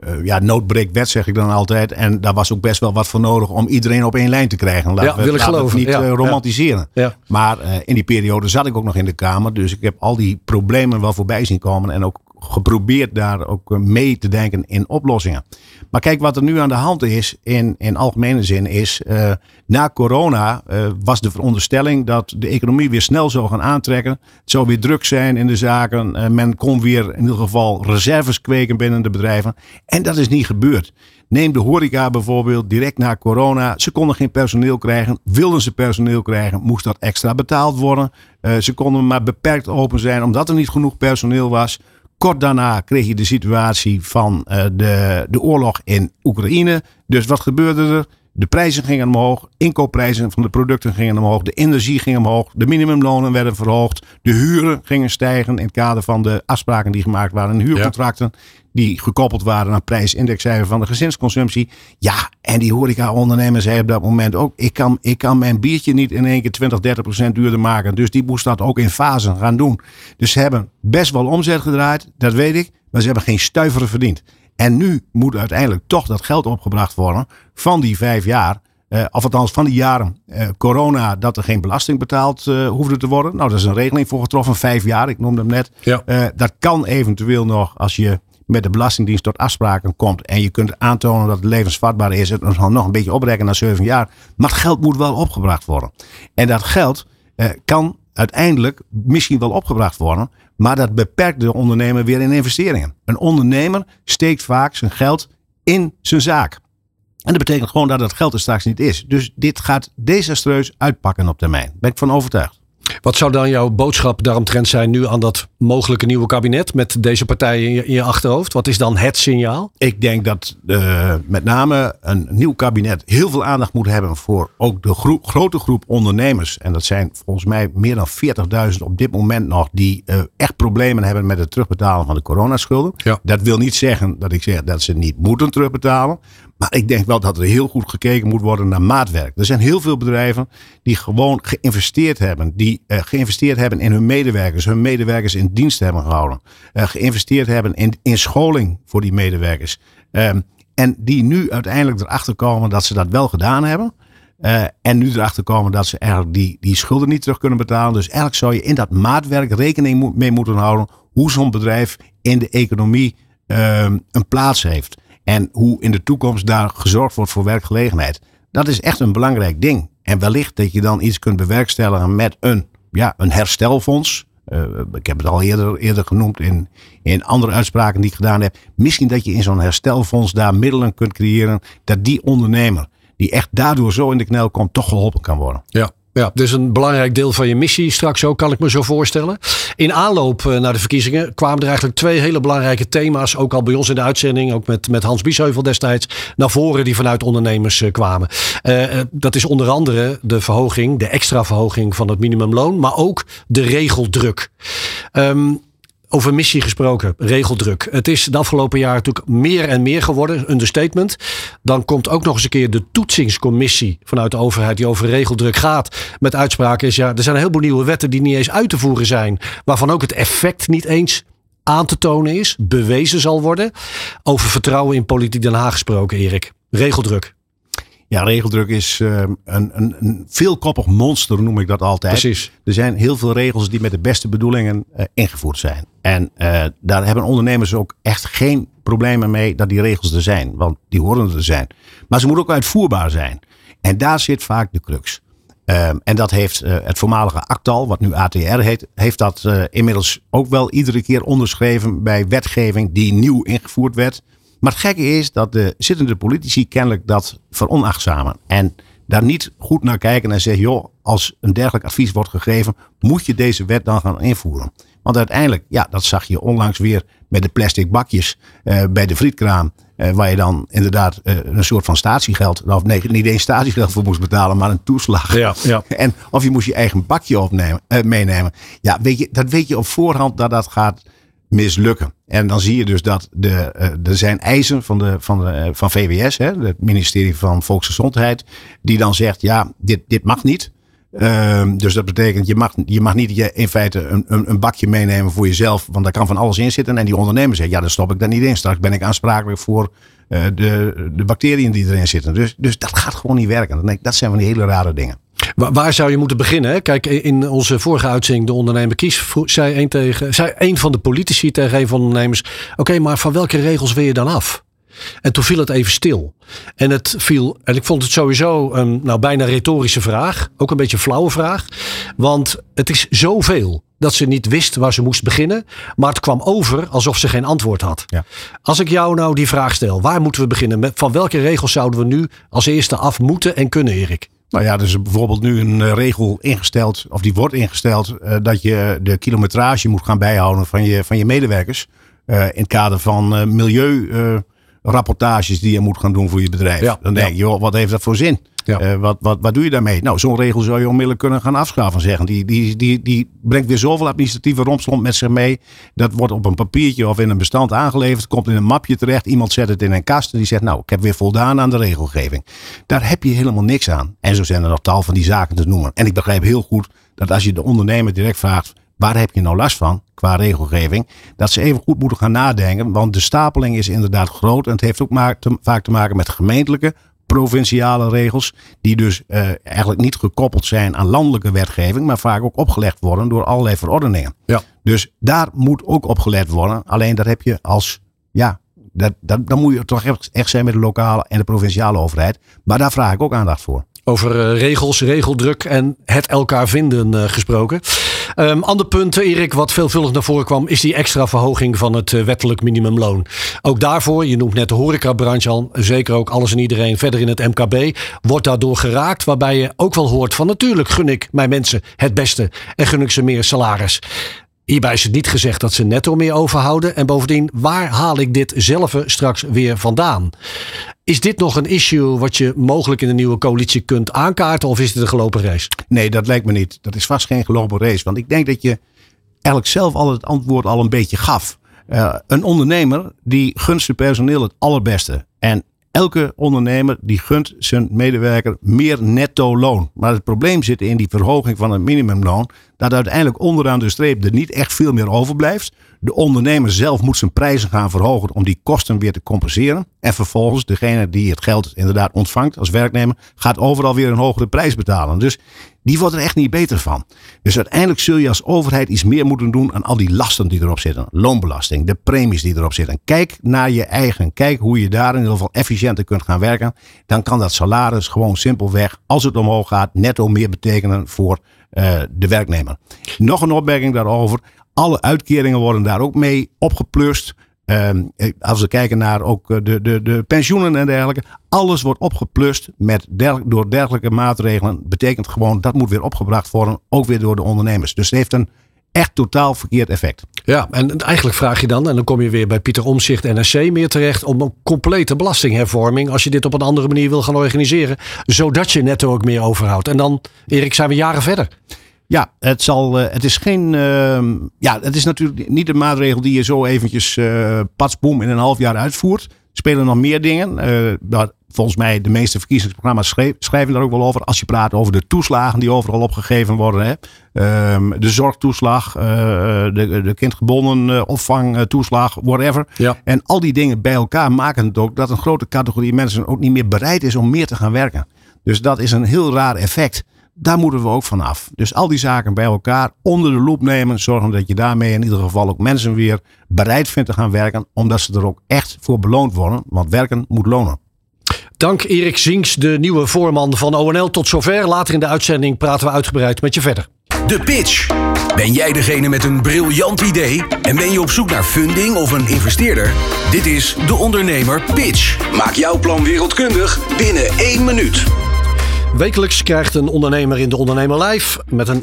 Uh, ja, noodbreekt wet zeg ik dan altijd. En daar was ook best wel wat voor nodig om iedereen op één lijn te krijgen. Laten ja, we, wil ik geloven. niet ja, uh, romantiseren. Ja. Maar uh, in die periode zat ik ook nog in de Kamer. Dus ik heb al die problemen wel voorbij zien komen. En ook geprobeerd daar ook eh, mee te denken in oplossingen. Maar kijk, wat er nu aan de hand is in, in algemene zin is, uh, na corona uh, was de veronderstelling dat de economie weer snel zou gaan aantrekken. Het zou weer druk zijn in de zaken. Men kon weer in ieder geval reserves kweken binnen de bedrijven. En dat is niet gebeurd. Neem de horeca bijvoorbeeld, direct na corona. Ze konden geen personeel krijgen. Wilden ze personeel krijgen, moest dat extra betaald worden. ze konden maar beperkt open zijn omdat er niet genoeg personeel was. Kort daarna kreeg je de situatie van uh, de, de oorlog in Oekraïne. Dus wat gebeurde er? De prijzen gingen omhoog, inkoopprijzen van de producten gingen omhoog, de energie ging omhoog, de minimumlonen werden verhoogd, de huren gingen stijgen in het kader van de afspraken die gemaakt waren in huurcontracten, die gekoppeld waren aan prijsindexcijfer van de gezinsconsumptie. Ja, en die horeca-ondernemers zei op dat moment ook, ik kan, ik kan mijn biertje niet in één keer 20, 30 procent duurder maken. Dus die moest dat ook in fasen gaan doen. Dus ze hebben best wel omzet gedraaid, dat weet ik, maar ze hebben geen stuiveren verdiend. En nu moet uiteindelijk toch dat geld opgebracht worden van die vijf jaar. Uh, of althans van die jaren uh, corona dat er geen belasting betaald uh, hoefde te worden. Nou, dat is een regeling voor getroffen, vijf jaar, ik noemde hem net. Ja. dat kan eventueel nog als je met de Belastingdienst tot afspraken komt en je kunt aantonen dat het levensvatbaar is, het nog een beetje oprekken naar zeven jaar. Maar het geld moet wel opgebracht worden. En dat geld kan uiteindelijk misschien wel opgebracht worden. Maar dat beperkt de ondernemer weer in investeringen. Een ondernemer steekt vaak zijn geld in zijn zaak. En dat betekent gewoon dat het geld er straks niet is. Dus dit gaat desastreus uitpakken op termijn. Daar ben ik van overtuigd. Wat zou dan jouw boodschap daaromtrent zijn nu aan dat mogelijke nieuwe kabinet met deze partijen in je, achterhoofd? Wat is dan het signaal? Ik denk dat uh, met name een nieuw kabinet heel veel aandacht moet hebben voor ook de grote groep ondernemers. En dat zijn volgens mij meer dan 40.000 op dit moment nog die uh, echt problemen hebben met het terugbetalen van de coronaschulden. Ja. Dat wil niet zeggen dat ik zeg dat ze niet moeten terugbetalen. Maar ik denk wel dat er heel goed gekeken moet worden naar maatwerk. Er zijn heel veel bedrijven die gewoon geïnvesteerd hebben. Die uh, geïnvesteerd hebben in hun medewerkers. Hun medewerkers in dienst hebben gehouden. Uh, geïnvesteerd hebben in, in scholing voor die medewerkers. Um, en die nu uiteindelijk erachter komen dat ze dat wel gedaan hebben. Uh, en nu erachter komen dat ze eigenlijk die, die schulden niet terug kunnen betalen. Dus eigenlijk zou je in dat maatwerk rekening mee moeten houden. Hoe zo'n bedrijf in de economie um, een plaats heeft. En hoe in de toekomst daar gezorgd wordt voor werkgelegenheid. Dat is echt een belangrijk ding. En wellicht dat je dan iets kunt bewerkstelligen met een, ja, een herstelfonds. Uh, ik heb het al eerder, eerder genoemd in, in andere uitspraken die ik gedaan heb. Misschien dat je in zo'n herstelfonds daar middelen kunt creëren. Dat die ondernemer, die echt daardoor zo in de knel komt, toch geholpen kan worden. Ja. Ja, dus een belangrijk deel van je missie straks ook, kan ik me zo voorstellen. In aanloop naar de verkiezingen kwamen er eigenlijk twee hele belangrijke thema's, ook al bij ons in de uitzending, ook met, met Hans Biesheuvel destijds, naar voren die vanuit ondernemers kwamen. Uh, dat is onder andere de verhoging, de extra verhoging van het minimumloon, maar ook de regeldruk. Um, over missie gesproken, regeldruk. Het is de afgelopen jaren natuurlijk meer en meer geworden, understatement. Dan komt ook nog eens een keer de toetsingscommissie vanuit de overheid die over regeldruk gaat. Met uitspraken is ja, er zijn een heleboel nieuwe wetten die niet eens uit te voeren zijn. Waarvan ook het effect niet eens aan te tonen is, bewezen zal worden. Over vertrouwen in politiek Den Haag gesproken, Erik. Regeldruk. Ja, regeldruk is uh, een, een, een veelkoppig monster, noem ik dat altijd. Precies. Er zijn heel veel regels die met de beste bedoelingen uh, ingevoerd zijn. En uh, daar hebben ondernemers ook echt geen problemen mee dat die regels er zijn. Want die horen er zijn. Maar ze moeten ook uitvoerbaar zijn. En daar zit vaak de crux. Um, en dat heeft het voormalige ACTAL, wat nu ATR heet, heeft dat inmiddels ook wel iedere keer onderschreven bij wetgeving die nieuw ingevoerd werd. Maar het gekke is dat de zittende politici kennelijk dat veronachtzamen. En daar niet goed naar kijken en zeggen: joh, als een dergelijk advies wordt gegeven, moet je deze wet dan gaan invoeren. Want uiteindelijk, ja, dat zag je onlangs weer met de plastic bakjes uh, bij de frietkraam. Uh, waar je dan inderdaad uh, een soort van statiegeld, of nee, niet eens statiegeld voor moest betalen, maar een toeslag. Ja, ja. (laughs) En of je moest je eigen bakje opnemen, meenemen. Ja, weet je, dat weet je op voorhand dat dat gaat mislukken. En dan zie je dus dat de, uh, er zijn eisen van, de, van, de, van VWS, hè, het ministerie van Volksgezondheid, die dan zegt, ja, dit, dit mag niet. Uh, dus dat betekent, je mag, je mag niet je in feite een, een, een, bakje meenemen voor jezelf, want daar kan van alles in zitten. En die ondernemer zegt, ja, daar stop ik daar niet in. Straks ben ik aansprakelijk voor uh, de, de bacteriën die erin zitten. Dus, dus dat gaat gewoon niet werken. Dat zijn van die hele rare dingen. Waar, zou je moeten beginnen? Kijk, in onze vorige uitzending, de ondernemer kies, zei een, tegen, zei een van de politici tegen een van de ondernemers: Oké, okay, maar van welke regels wil je dan af? En toen viel het even stil. En het viel, en ik vond het sowieso een nou, bijna retorische vraag. Ook een beetje een flauwe vraag. Want het is zoveel dat ze niet wist waar ze moest beginnen. Maar het kwam over alsof ze geen antwoord had. Ja. Als ik jou nou die vraag stel, waar moeten we beginnen? Van welke regels zouden we nu als eerste af moeten en kunnen, Erik? Nou ja, er is bijvoorbeeld nu een regel ingesteld, of die wordt ingesteld, uh, dat je de kilometrage moet gaan bijhouden van je, van je medewerkers. Uh, in het kader van milieurapportages die je moet gaan doen voor je bedrijf. Ja, Dan denk je, joh, wat heeft dat voor zin? Ja. Uh, wat, wat, wat doe je daarmee? Nou, zo'n regel zou je onmiddellijk kunnen gaan afschaffen. Zeggen. Die, die, die, die brengt weer zoveel administratieve rompslomp met zich mee. Dat wordt op een papiertje of in een bestand aangeleverd. Komt in een mapje terecht. Iemand zet het in een kast en die zegt, nou, ik heb weer voldaan aan de regelgeving. Daar heb je helemaal niks aan. En zo zijn er nog tal van die zaken te noemen. En ik begrijp heel goed dat als je de ondernemer direct vraagt, waar heb je nou last van qua regelgeving? Dat ze even goed moeten gaan nadenken. Want de stapeling is inderdaad groot. En het heeft ook vaak te maken met gemeentelijke, provinciale regels. Die dus uh, eigenlijk niet gekoppeld zijn aan landelijke wetgeving. Maar vaak ook opgelegd worden door allerlei verordeningen. Ja. Dus daar moet ook op gelet worden. Alleen dat heb je als, ja, dat, dat, dan moet je toch echt zijn met de lokale en de provinciale overheid. Maar daar vraag ik ook aandacht voor. Over uh, regels, regeldruk en het elkaar vinden uh, gesproken. Um, ander punt, Erik, wat veelvuldig naar voren kwam, is die extra verhoging van het uh, wettelijk minimumloon. Ook daarvoor, je noemt net de horecabranche al, zeker ook alles en iedereen verder in het MKB, wordt daardoor geraakt. Waarbij je ook wel hoort van natuurlijk gun ik mijn mensen het beste en gun ik ze meer salaris. Hierbij is het niet gezegd dat ze netto meer overhouden. En bovendien, waar haal ik dit zelf straks weer vandaan? Is dit nog een issue wat je mogelijk in de nieuwe coalitie kunt aankaarten? Of is dit een gelopen race? Nee, dat lijkt me niet. Dat is vast geen gelopen race. Want ik denk dat je eigenlijk zelf al het antwoord al een beetje gaf. Uh, een ondernemer die gunst personeel het allerbeste. En Elke ondernemer die gunt zijn medewerker meer netto loon. Maar het probleem zit in die verhoging van het minimumloon. Dat uiteindelijk onderaan de streep er niet echt veel meer overblijft. De ondernemer zelf moet zijn prijzen gaan verhogen om die kosten weer te compenseren. En vervolgens degene die het geld inderdaad ontvangt als werknemer gaat overal weer een hogere prijs betalen. Dus die wordt er echt niet beter van. Dus uiteindelijk zul je als overheid iets meer moeten doen aan al die lasten die erop zitten. Loonbelasting, de premies die erop zitten. Kijk naar je eigen. Kijk hoe je daar in ieder geval efficiënter kunt gaan werken. Dan kan dat salaris gewoon simpelweg, als het omhoog gaat, netto meer betekenen voor uh, de werknemer. Nog een opmerking daarover. Alle uitkeringen worden daar ook mee opgeplust. Um, als we kijken naar ook eh, de, de, de pensioenen en dergelijke. Alles wordt opgeplust met door dergelijke maatregelen. Betekent gewoon dat moet weer opgebracht worden. Ook weer door de ondernemers. Dus het heeft een echt totaal verkeerd effect. Ja, en eigenlijk vraag je dan, en dan kom je weer bij Pieter Omzicht NRC meer terecht, om een complete belastinghervorming, als je dit op een andere manier wil gaan organiseren, zodat je netto ook meer overhoudt. En dan, Erik, zijn we jaren verder. Ja, het, zal, uh, het is geen. Uh, ja, het is natuurlijk niet een maatregel die je zo eventjes uh, patsboom in een half jaar uitvoert. Er spelen nog meer dingen. Uh, volgens mij, de meeste verkiezingsprogramma's schrijven daar ook wel over. Als je praat over de toeslagen die overal opgegeven worden. Hè. Um, de zorgtoeslag, de, de kindgebonden opvangtoeslag, whatever. Ja. En al die dingen bij elkaar maken het ook dat een grote categorie mensen ook niet meer bereid is om meer te gaan werken. Dus dat is een heel raar effect. Daar moeten we ook van af. Dus al die zaken bij elkaar onder de loep nemen. Zorgen dat je daarmee in ieder geval ook mensen weer bereid vindt te gaan werken. Omdat ze er ook echt voor beloond worden. Want werken moet lonen. Dank Erik Zinks, de nieuwe voorman van ONL. Tot zover. Later in de uitzending praten we uitgebreid met je verder. De pitch. Ben jij degene met een briljant idee en ben je op zoek naar funding of een investeerder? Dit is De Ondernemer Pitch. Maak jouw plan wereldkundig binnen één minuut. Wekelijks krijgt een ondernemer in de Ondernemer Live met een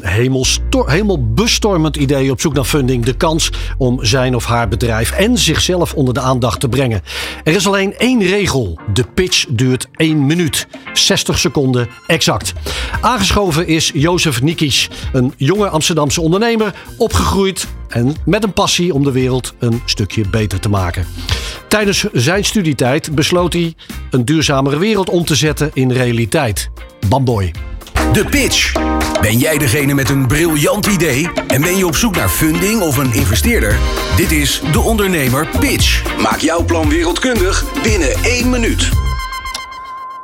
hemelbestormend idee op zoek naar funding de kans om zijn of haar bedrijf en zichzelf onder de aandacht te brengen. Er is alleen één regel. De pitch duurt één minuut. 60 seconden exact. Aangeschoven is Jozef Nikisch, een jonge Amsterdamse ondernemer, opgegroeid en met een passie om de wereld een stukje beter te maken. Tijdens zijn studietijd besloot hij een duurzamere wereld om te zetten in realiteit. Bamboy. De pitch. Ben jij degene met een briljant idee en ben je op zoek naar funding of een investeerder? Dit is De Ondernemer Pitch. Maak jouw plan wereldkundig binnen één minuut.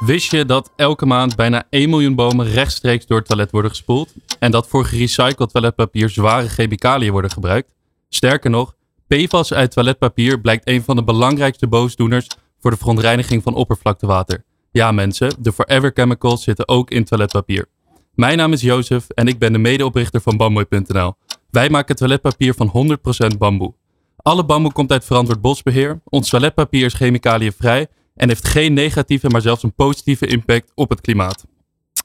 Wist je dat elke maand bijna 1 miljoen bomen rechtstreeks door het toilet worden gespoeld? En dat voor gerecycled toiletpapier zware chemicaliën worden gebruikt? Sterker nog, PFAS uit toiletpapier blijkt een van de belangrijkste boosdoeners voor de verontreiniging van oppervlaktewater. Ja mensen, de Forever Chemicals zitten ook in toiletpapier. Mijn naam is Jozef en ik ben de medeoprichter van Bamboy.nl. Wij maken toiletpapier van 100% bamboe. Alle bamboe komt uit verantwoord bosbeheer. Ons toiletpapier is chemicaliënvrij en heeft geen negatieve, maar zelfs een positieve impact op het klimaat.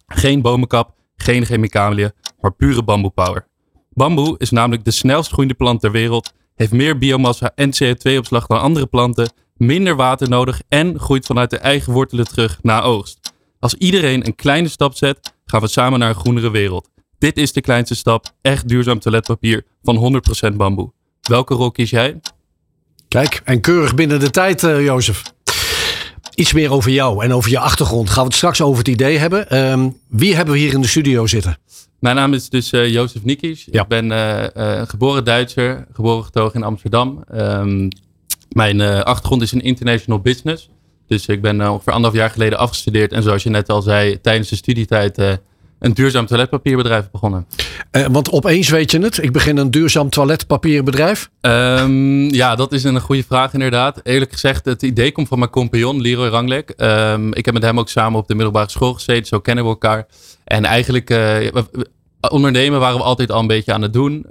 Geen bomenkap, geen chemicaliën, maar pure bamboepower. Bamboe is namelijk de snelst groeiende plant ter wereld, heeft meer biomassa en CO2-opslag dan andere planten minder water nodig en groeit vanuit de eigen wortelen terug na oogst. Als iedereen een kleine stap zet, gaan we samen naar een groenere wereld. Dit is de kleinste stap, echt duurzaam toiletpapier van 100% bamboe. Welke rol kies jij? Kijk, en keurig binnen de tijd, uh, Jozef. Iets meer over jou en over je achtergrond. Gaan we het straks over het idee hebben. Um, wie hebben we hier in de studio zitten? Mijn naam is dus uh, Jozef Nikisch. Ja. Ik ben uh, geboren Duitser, geboren getogen in Amsterdam. Um, mijn achtergrond is in international business. Dus ik ben ongeveer anderhalf jaar geleden afgestudeerd. En zoals je net al zei, tijdens de studietijd een duurzaam toiletpapierbedrijf begonnen. want opeens weet je het, ik begin een duurzaam toiletpapierbedrijf? Um, ja, dat is een goede vraag inderdaad. Eerlijk gezegd, het idee komt van mijn compagnon Leroy Ranglek. Um, ik heb met hem ook samen op de middelbare school gezeten, zo kennen we elkaar. En eigenlijk ondernemen waren we altijd al een beetje aan het doen.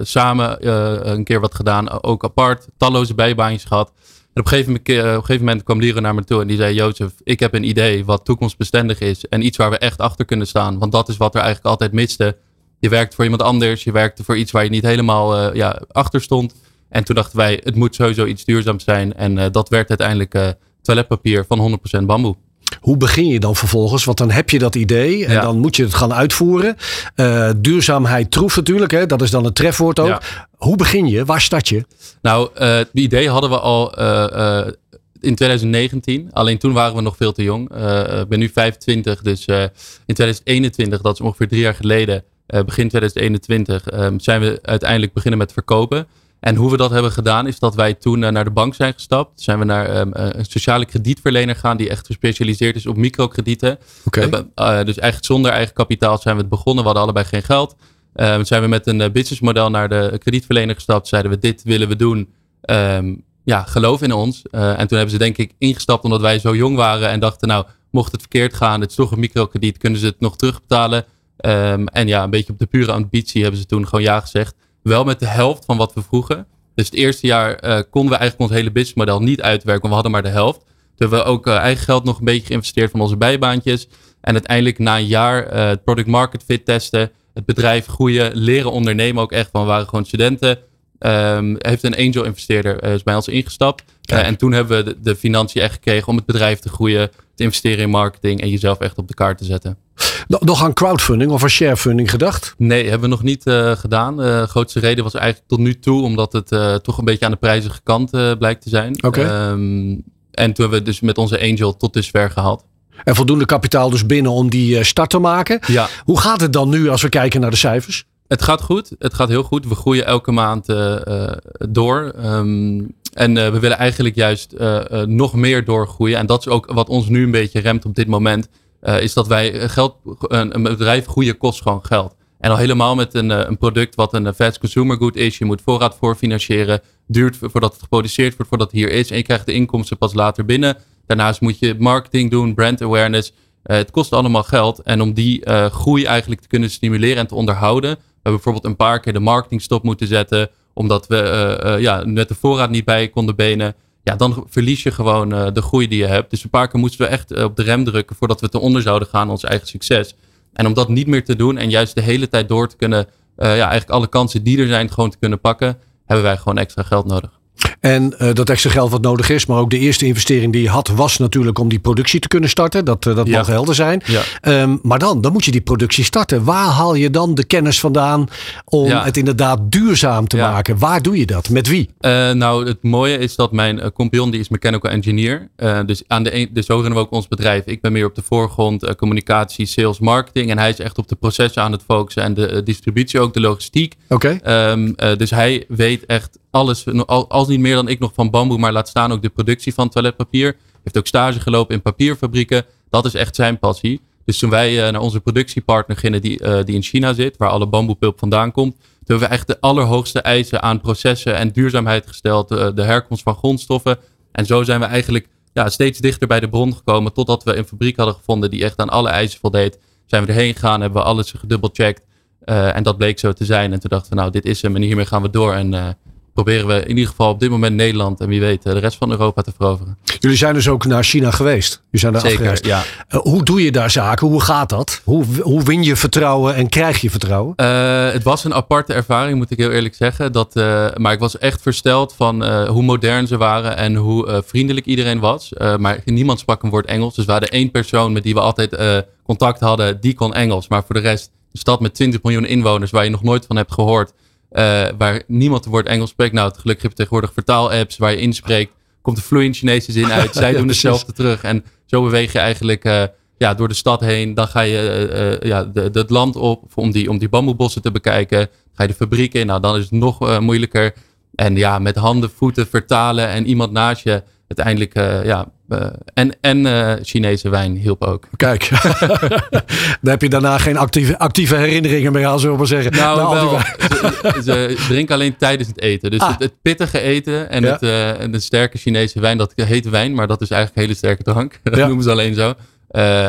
samen een keer wat gedaan, ook apart. Talloze bijbaantjes gehad. En op een, gegeven moment, op een gegeven moment kwam Lieren naar me toe en die zei: Jozef, ik heb een idee wat toekomstbestendig is. En iets waar we echt achter kunnen staan. Want dat is wat er eigenlijk altijd miste. Je werkte voor iemand anders, je werkte voor iets waar je niet helemaal ja, achter stond. En toen dachten wij: het moet sowieso iets duurzaams zijn. En dat werd uiteindelijk toiletpapier van 100% bamboe. Hoe begin je dan vervolgens? Want dan heb je dat idee en dan moet je het gaan uitvoeren. Uh, duurzaamheid troef natuurlijk, hè? dat is dan het trefwoord ook. Hoe begin je? Waar start je? Nou, uh, het idee hadden we al uh, in 2019. Alleen toen waren we nog veel te jong. ik ben nu 25, dus in 2021, dat is ongeveer drie jaar geleden, begin 2021, ehm, zijn we uiteindelijk beginnen met verkopen. En hoe we dat hebben gedaan is dat wij toen eh, naar de bank zijn gestapt. Zijn we naar ehm, eh, een sociale kredietverlener gaan die echt gespecialiseerd is op microkredieten. Okay. Uh, dus eigenlijk zonder eigen kapitaal zijn we het begonnen. We hadden allebei geen geld. Uh, zijn we met een businessmodel naar de kredietverlener gestapt. Zeiden we dit willen we doen. Um, ja, geloof in ons. en toen hebben ze denk ik ingestapt omdat wij zo jong waren. En dachten nou, mocht het verkeerd gaan. Het is toch een microkrediet. Kunnen ze het nog terugbetalen? Um, en ja, een beetje op de pure ambitie hebben ze toen gewoon ja gezegd wel met de helft van wat we vroegen. Dus het eerste jaar uh, konden we eigenlijk ons hele businessmodel niet uitwerken, want we hadden maar de helft. Toen hebben we ook uh, eigen geld nog een beetje geïnvesteerd van onze bijbaantjes. En uiteindelijk na een jaar uh, het product market fit testen, het bedrijf groeien, leren ondernemen ook echt. Want we waren gewoon studenten. Um, heeft een angel investeerder is bij ons ingestapt. en toen hebben we de, de financiën echt gekregen om het bedrijf te groeien, te investeren in marketing en jezelf echt op de kaart te zetten. Nog aan crowdfunding of aan sharefunding gedacht? Nee, hebben we nog niet uh, gedaan. De uh, grootste reden was eigenlijk tot nu toe omdat het uh, toch een beetje aan de prijzige kant blijkt te zijn. Oké. Okay. Um, en toen hebben we dus met onze angel tot dusver gehaald. En voldoende kapitaal dus binnen om die start te maken. Ja. Hoe gaat het dan nu als we kijken naar de cijfers? Het gaat goed. Het gaat heel goed. We groeien elke maand door. Um, en we willen eigenlijk juist nog meer doorgroeien. En dat is ook wat ons nu een beetje remt op dit moment. Uh, is dat wij geld, een, bedrijf groeien kost gewoon geld. En al helemaal met een, een product wat een fast consumer good is. Je moet voorraad voor financieren. Duurt voordat het geproduceerd wordt, voordat het hier is. En je krijgt de inkomsten pas later binnen. Daarnaast moet je marketing doen, brand awareness. Uh, het kost allemaal geld. En om die uh, groei eigenlijk te kunnen stimuleren en te onderhouden. We hebben bijvoorbeeld een paar keer de marketingstop moeten zetten. Omdat we ja, met de voorraad niet bij konden benen ja, dan verlies je gewoon uh, de groei die je hebt. Dus een paar keer moesten we echt uh, op de rem drukken voordat we te onder zouden gaan aan ons eigen succes. En om dat niet meer te doen en juist de hele tijd door te kunnen, uh, ja, eigenlijk alle kansen die er zijn gewoon te kunnen pakken, hebben wij gewoon extra geld nodig. En uh, dat extra geld wat nodig is, maar ook de eerste investering die je had, was natuurlijk om die productie te kunnen starten. Dat, uh, dat ja. mag helder zijn. Ja. Um, maar dan, dan moet je die productie starten. Waar haal je dan de kennis vandaan om ja. het inderdaad duurzaam te maken? Waar doe je dat? Met wie? Uh, nou, het mooie is dat mijn compagnon, die is mechanical engineer. dus, aan de een, dus zo runnen we ook ons bedrijf. Ik ben meer op de voorgrond, communicatie, sales, marketing. En hij is echt op de processen aan het focussen en de distributie, ook de logistiek. Oké. Okay. Um, dus hij weet echt alles, als niet meer dan ik nog van bamboe, maar laat staan ook de productie van toiletpapier. Heeft ook stage gelopen in papierfabrieken. Dat is echt zijn passie. Dus toen wij uh, naar onze productiepartner gingen, die, uh, die in China zit, waar alle bamboepulp vandaan komt, toen hebben we echt de allerhoogste eisen aan processen en duurzaamheid gesteld, uh, de herkomst van grondstoffen. En zo zijn we eigenlijk ja, steeds dichter bij de bron gekomen, totdat we een fabriek hadden gevonden die echt aan alle eisen voldeed. Zijn we erheen gegaan, hebben we alles gedubbelcheckt. en dat bleek zo te zijn. En toen dachten we, nou, dit is hem en hiermee gaan we door. En proberen we in ieder geval op dit moment Nederland en wie weet de rest van Europa te veroveren. Jullie zijn dus ook naar China geweest. Jullie zijn daar Zeker, afgereisd. ja. Uh, hoe doe je daar zaken? Hoe gaat dat? Hoe, hoe win je vertrouwen en krijg je vertrouwen? Uh, het was een aparte ervaring, moet ik heel eerlijk zeggen. Dat, uh, maar ik was echt versteld van hoe modern ze waren en hoe vriendelijk iedereen was. maar niemand sprak een woord Engels. Dus we hadden één persoon met die we altijd contact hadden, die kon Engels. Maar voor de rest, een stad met 20 miljoen inwoners waar je nog nooit van hebt gehoord uh, waar niemand het woord Engels spreekt. Nou, gelukkig heb je tegenwoordig vertaalapps waar je inspreekt. Komt de vloeiend Chinese zin uit. (laughs) Zij ja, doen hetzelfde terug. En zo beweeg je eigenlijk uh, ja, door de stad heen. Dan ga je uh, ja, de, de, het land op om die, om die bamboebossen te bekijken. Ga je de fabriek in. Nou, dan is het nog moeilijker. En ja, met handen, voeten vertalen en iemand naast je uiteindelijk ja, uh, en en uh, Chinese wijn hielp ook. Kijk, (laughs) dan heb je daarna geen actieve, actieve herinneringen meer aan, zullen we maar zeggen. Nou, wel, ze, ze, drinken alleen tijdens het eten. Dus ah. het, het, pittige eten en, ja. het, en de sterke Chinese wijn, dat heet wijn, maar dat is eigenlijk hele sterke drank. (laughs) Dat ja. noemen ze alleen zo.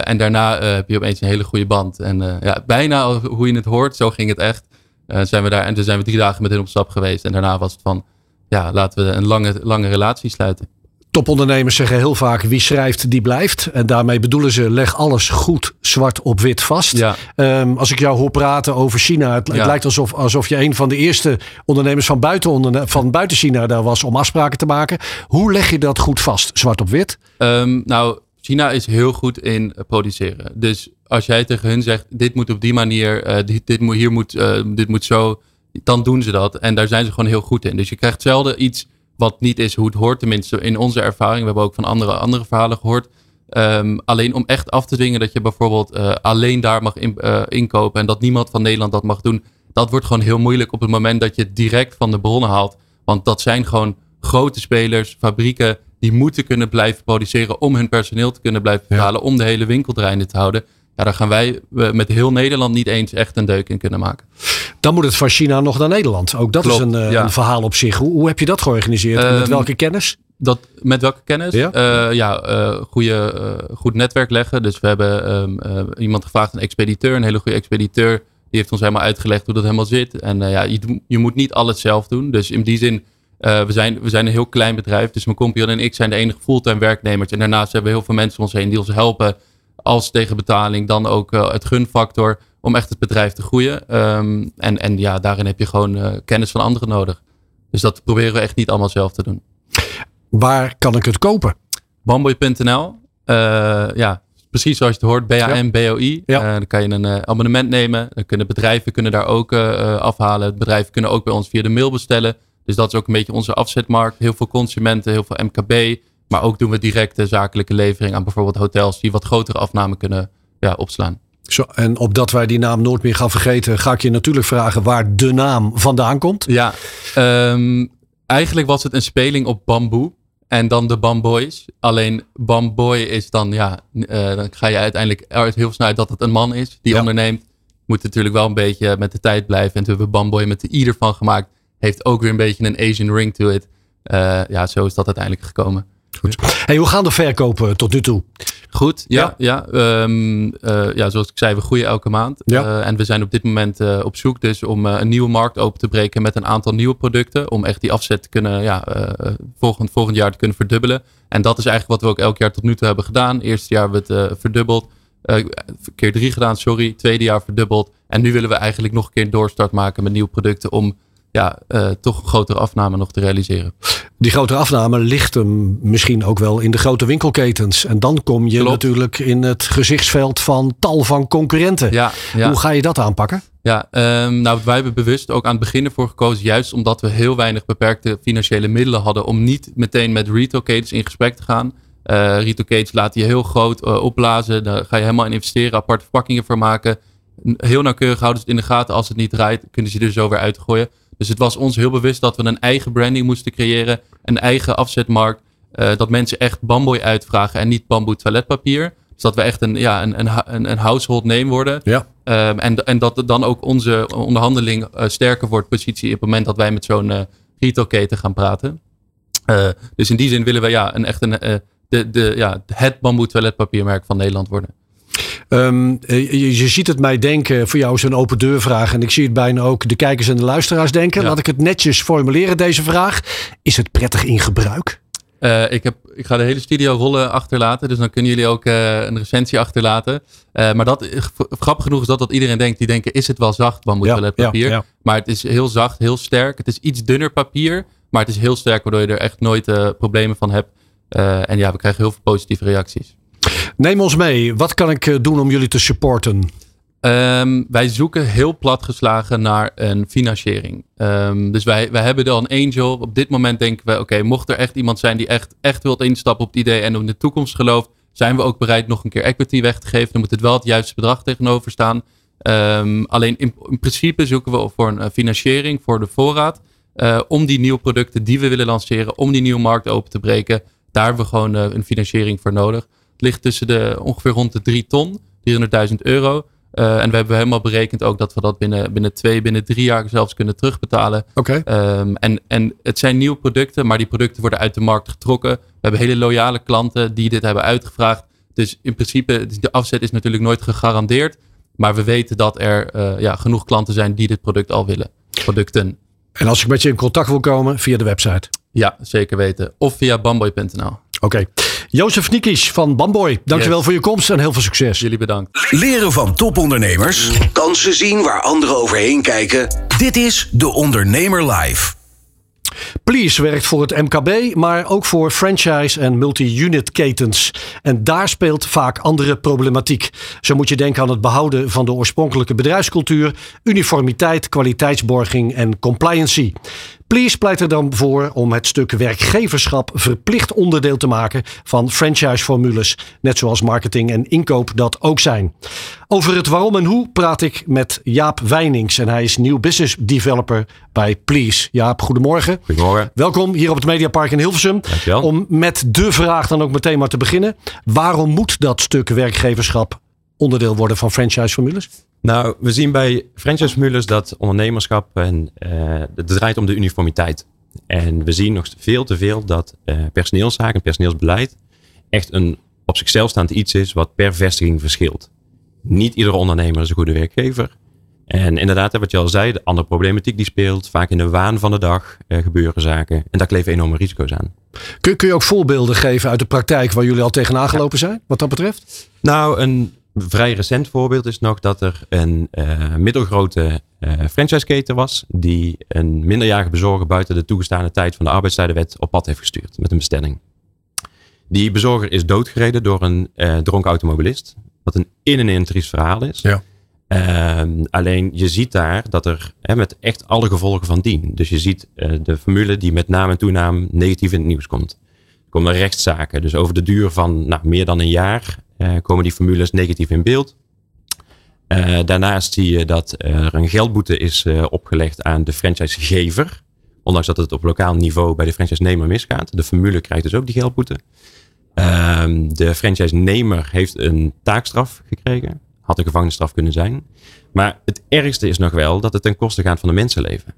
en daarna heb je opeens een hele goede band. En ja, bijna hoe je het hoort, zo ging het echt. zijn we daar, en toen zijn we drie dagen met hen op stap geweest. En daarna was het van, ja, laten we een lange, lange relatie sluiten. Topondernemers zeggen heel vaak wie schrijft die blijft. En daarmee bedoelen ze leg alles goed zwart op wit vast. Ja. Um, als ik jou hoor praten over China. Het, het, lijkt alsof, alsof je een van de eerste ondernemers van buiten, van buiten China daar was om afspraken te maken. Hoe leg je dat goed vast zwart op wit? Um, nou, China is heel goed in produceren. Dus als jij tegen hun zegt dit moet op die manier, uh, dit, dit, moet, hier moet, uh, dit moet zo. Dan doen ze dat. En daar zijn ze gewoon heel goed in. Dus je krijgt zelden iets wat niet is hoe het hoort, tenminste in onze ervaring. We hebben ook van andere, andere verhalen gehoord. Um, alleen om echt af te dwingen dat je bijvoorbeeld uh, alleen daar mag in, uh, inkopen en dat niemand van Nederland dat mag doen. Dat wordt gewoon heel moeilijk op het moment dat je het direct van de bronnen haalt. Want dat zijn gewoon grote spelers, fabrieken, die moeten kunnen blijven produceren om hun personeel te kunnen blijven betalen, om de hele winkel draaiende te houden. Ja, daar gaan wij met heel Nederland niet eens echt een deuk in kunnen maken. Dan moet het van China nog naar Nederland. Ook dat is een, uh, een, verhaal op zich. Hoe, hoe, heb je dat georganiseerd? Um, met welke kennis? Dat, met welke kennis? Ja, uh, ja uh, goede, goed netwerk leggen. Dus we hebben um, iemand gevraagd, een expediteur, een hele goede expediteur. Die heeft ons helemaal uitgelegd hoe dat helemaal zit. En ja, je, je, moet niet alles zelf doen. Dus in die zin, we, zijn, we zijn een heel klein bedrijf. Dus mijn compagnon en ik zijn de enige fulltime werknemers. En daarnaast hebben we heel veel mensen om ons heen die ons helpen als tegenbetaling dan ook uh, het gunfactor om echt het bedrijf te groeien. Um, en, en ja, daarin heb je gewoon uh, kennis van anderen nodig. Dus dat proberen we echt niet allemaal zelf te doen. Waar kan ik het kopen? Bamboy.nl. Uh, ja, precies zoals je het hoort. B-A-M-B-O-I. Ja. dan kan je een abonnement nemen. Dan kunnen bedrijven kunnen daar ook afhalen. Bedrijven kunnen ook bij ons via de mail bestellen. Dus dat is ook een beetje onze afzetmarkt. Heel veel consumenten, heel veel MKB. Maar ook doen we directe zakelijke levering aan bijvoorbeeld hotels die wat grotere afnamen kunnen ja, opslaan. Zo, en opdat wij die naam nooit meer gaan vergeten, ga ik je natuurlijk vragen waar de naam vandaan komt. Ja, um, eigenlijk was het een speling op bamboe. En dan de Bamboys. Alleen Bamboy is dan, ja, uh, dan ga je uiteindelijk uit heel snel uit dat het een man is die ja. onderneemt. Moet natuurlijk wel een beetje met de tijd blijven. En toen hebben we Bamboy met de ieder van gemaakt. Heeft ook weer een beetje een Asian ring to it. Uh, ja, zo is dat uiteindelijk gekomen. Goed. Hey, hoe gaan de verkopen tot nu toe? Goed, ja. Ja, ja. Um, uh, ja zoals ik zei, we groeien elke maand. Ja. Uh, en we zijn op dit moment uh, op zoek dus om een nieuwe markt open te breken met een aantal nieuwe producten. Om echt die afzet te kunnen, ja, volgend, volgend jaar te kunnen verdubbelen. En dat is eigenlijk wat we ook elk jaar tot nu toe hebben gedaan. Eerste jaar hebben we het verdubbeld. keer drie gedaan, sorry. Tweede jaar verdubbeld. En nu willen we eigenlijk nog een keer een doorstart maken met nieuwe producten om ja, uh, toch een grotere afname nog te realiseren. Die grotere afname ligt hem misschien ook wel in de grote winkelketens. En dan kom je Klopt. natuurlijk in het gezichtsveld van tal van concurrenten. Ja, ja. Hoe ga je dat aanpakken? Ja, um, nou wij hebben bewust ook aan het begin ervoor gekozen, juist omdat we heel weinig beperkte financiële middelen hadden, om niet meteen met retailketens in gesprek te gaan. Uh, retailketens laten je heel groot uh, opblazen, daar ga je helemaal in investeren, aparte verpakkingen voor maken. Heel nauwkeurig houden ze het in de gaten. Als het niet draait, kunnen ze er zo weer uitgooien. Dus het was ons heel bewust dat we een eigen branding moesten creëren. Een eigen afzetmarkt. Uh, dat mensen echt bamboy uitvragen en niet bamboe toiletpapier. Dus dat we echt een, ja, een, een, een household name worden. Ja. Um, en, en dat dan ook onze onderhandeling uh, sterker wordt, positie op het moment dat wij met zo'n uh, retailketen gaan praten. dus in die zin willen we ja, een, echt een, de, de, ja, het bamboe toiletpapiermerk van Nederland worden. Um, je, je, ziet het mij denken, voor jou is een open deur vraag. En ik zie het bijna ook de kijkers en de luisteraars denken. Ja. Laat ik het netjes formuleren, deze vraag. Is het prettig in gebruik? Uh, ik, heb, ik ga de hele studio rollen achterlaten. Dus dan kunnen jullie ook uh, een recensie achterlaten. Uh, maar dat, grappig genoeg is dat dat iedereen denkt. Die denken, is het wel zacht bamboetoiletpapier? Ja, ja, maar het is heel zacht, heel sterk. Het is iets dunner papier. Maar het is heel sterk, waardoor je er echt nooit problemen van hebt. en ja, we krijgen heel veel positieve reacties. Neem ons mee. Wat kan ik eh, doen om jullie te supporten? Um, wij zoeken heel platgeslagen naar een financiering. Um, dus wij, wij hebben dan angel. Op dit moment denken we, oké, mocht er echt iemand zijn die echt, echt wilt instappen op het idee en in de toekomst gelooft, zijn we ook bereid nog een keer equity weg te geven. Dan moet het wel het juiste bedrag tegenover staan. Um, alleen in, in, principe zoeken we voor een financiering voor de voorraad. Uh, om die nieuwe producten die we willen lanceren, om die nieuwe markt open te breken. Daar hebben we gewoon een financiering voor nodig ligt tussen de ongeveer rond de 3 ton, 300.000 euro. Uh, en we hebben helemaal berekend ook dat we dat binnen, binnen twee, binnen drie jaar zelfs kunnen terugbetalen. Oké. Okay. Um, en, en het zijn nieuwe producten, maar die producten worden uit de markt getrokken. We hebben hele loyale klanten die dit hebben uitgevraagd. Dus in principe, de afzet is natuurlijk nooit gegarandeerd. Maar we weten dat er eh, ja, genoeg klanten zijn die dit product al willen. Producten. En als ik met je in contact wil komen, via de website? Ja, zeker weten. Of via bamboy.nl. Oké. Jozef Nikisch van Bamboy, dankjewel Yes. voor je komst en heel veel succes. Jullie bedankt. Leren van topondernemers. Kansen zien waar anderen overheen kijken. Dit is De Ondernemer Live. Please werkt voor het MKB, maar ook voor franchise- en multi-unit ketens. En daar speelt vaak andere problematiek. Zo moet je denken aan het behouden van de oorspronkelijke bedrijfscultuur, uniformiteit, kwaliteitsborging en compliancy. Please pleit er dan voor om het stuk werkgeverschap verplicht onderdeel te maken van franchise-formules, net zoals marketing en inkoop dat ook zijn. Over het waarom en hoe praat ik met Jaap Wijnings en hij is nieuw business developer bij Please. Jaap, goedemorgen. Goedemorgen. Welkom hier op het Mediapark in Hilversum. Dankjewel. Om met de vraag dan ook meteen maar te beginnen. Waarom moet dat stuk werkgeverschap onderdeel worden van franchise-formules? Nou, we zien bij franchise-formules dat ondernemerschap en eh, het draait om de uniformiteit. En we zien nog veel te veel dat eh personeelszaken en personeelsbeleid echt een op zichzelf staand iets is wat per vestiging verschilt. Niet iedere ondernemer is een goede werkgever. En inderdaad, wat je al zei, de andere problematiek die speelt, vaak in de waan van de dag eh, gebeuren zaken. En daar kleven enorme risico's aan. Kun, kun je ook voorbeelden geven uit de praktijk waar jullie al tegenaan gelopen zijn, wat dat betreft? Nou, een vrij recent voorbeeld is nog dat er een eh, middelgrote eh franchiseketen was. die een minderjarige bezorger buiten de toegestane tijd van de arbeidstijdenwet op pad heeft gestuurd met een bestelling. Die bezorger is doodgereden door een eh, dronken automobilist. Wat een in en in triest verhaal is. Ja. Ehm, alleen je ziet daar dat er hè, met echt alle gevolgen van dien. Dus je ziet de formule die met naam en toenaam negatief in het nieuws komt. Er komen rechtszaken. Dus over de duur van nou, meer dan een jaar eh, komen die formules negatief in beeld. Eh, daarnaast zie je dat er een geldboete is eh, opgelegd aan de franchisegever. Ondanks dat het op lokaal niveau bij de franchise-nemer misgaat. De formule krijgt dus ook die geldboete. Ehm, de franchise-nemer heeft een taakstraf gekregen. Had een gevangenisstraf kunnen zijn. Maar het ergste is nog wel dat het ten koste gaat van de mensenleven.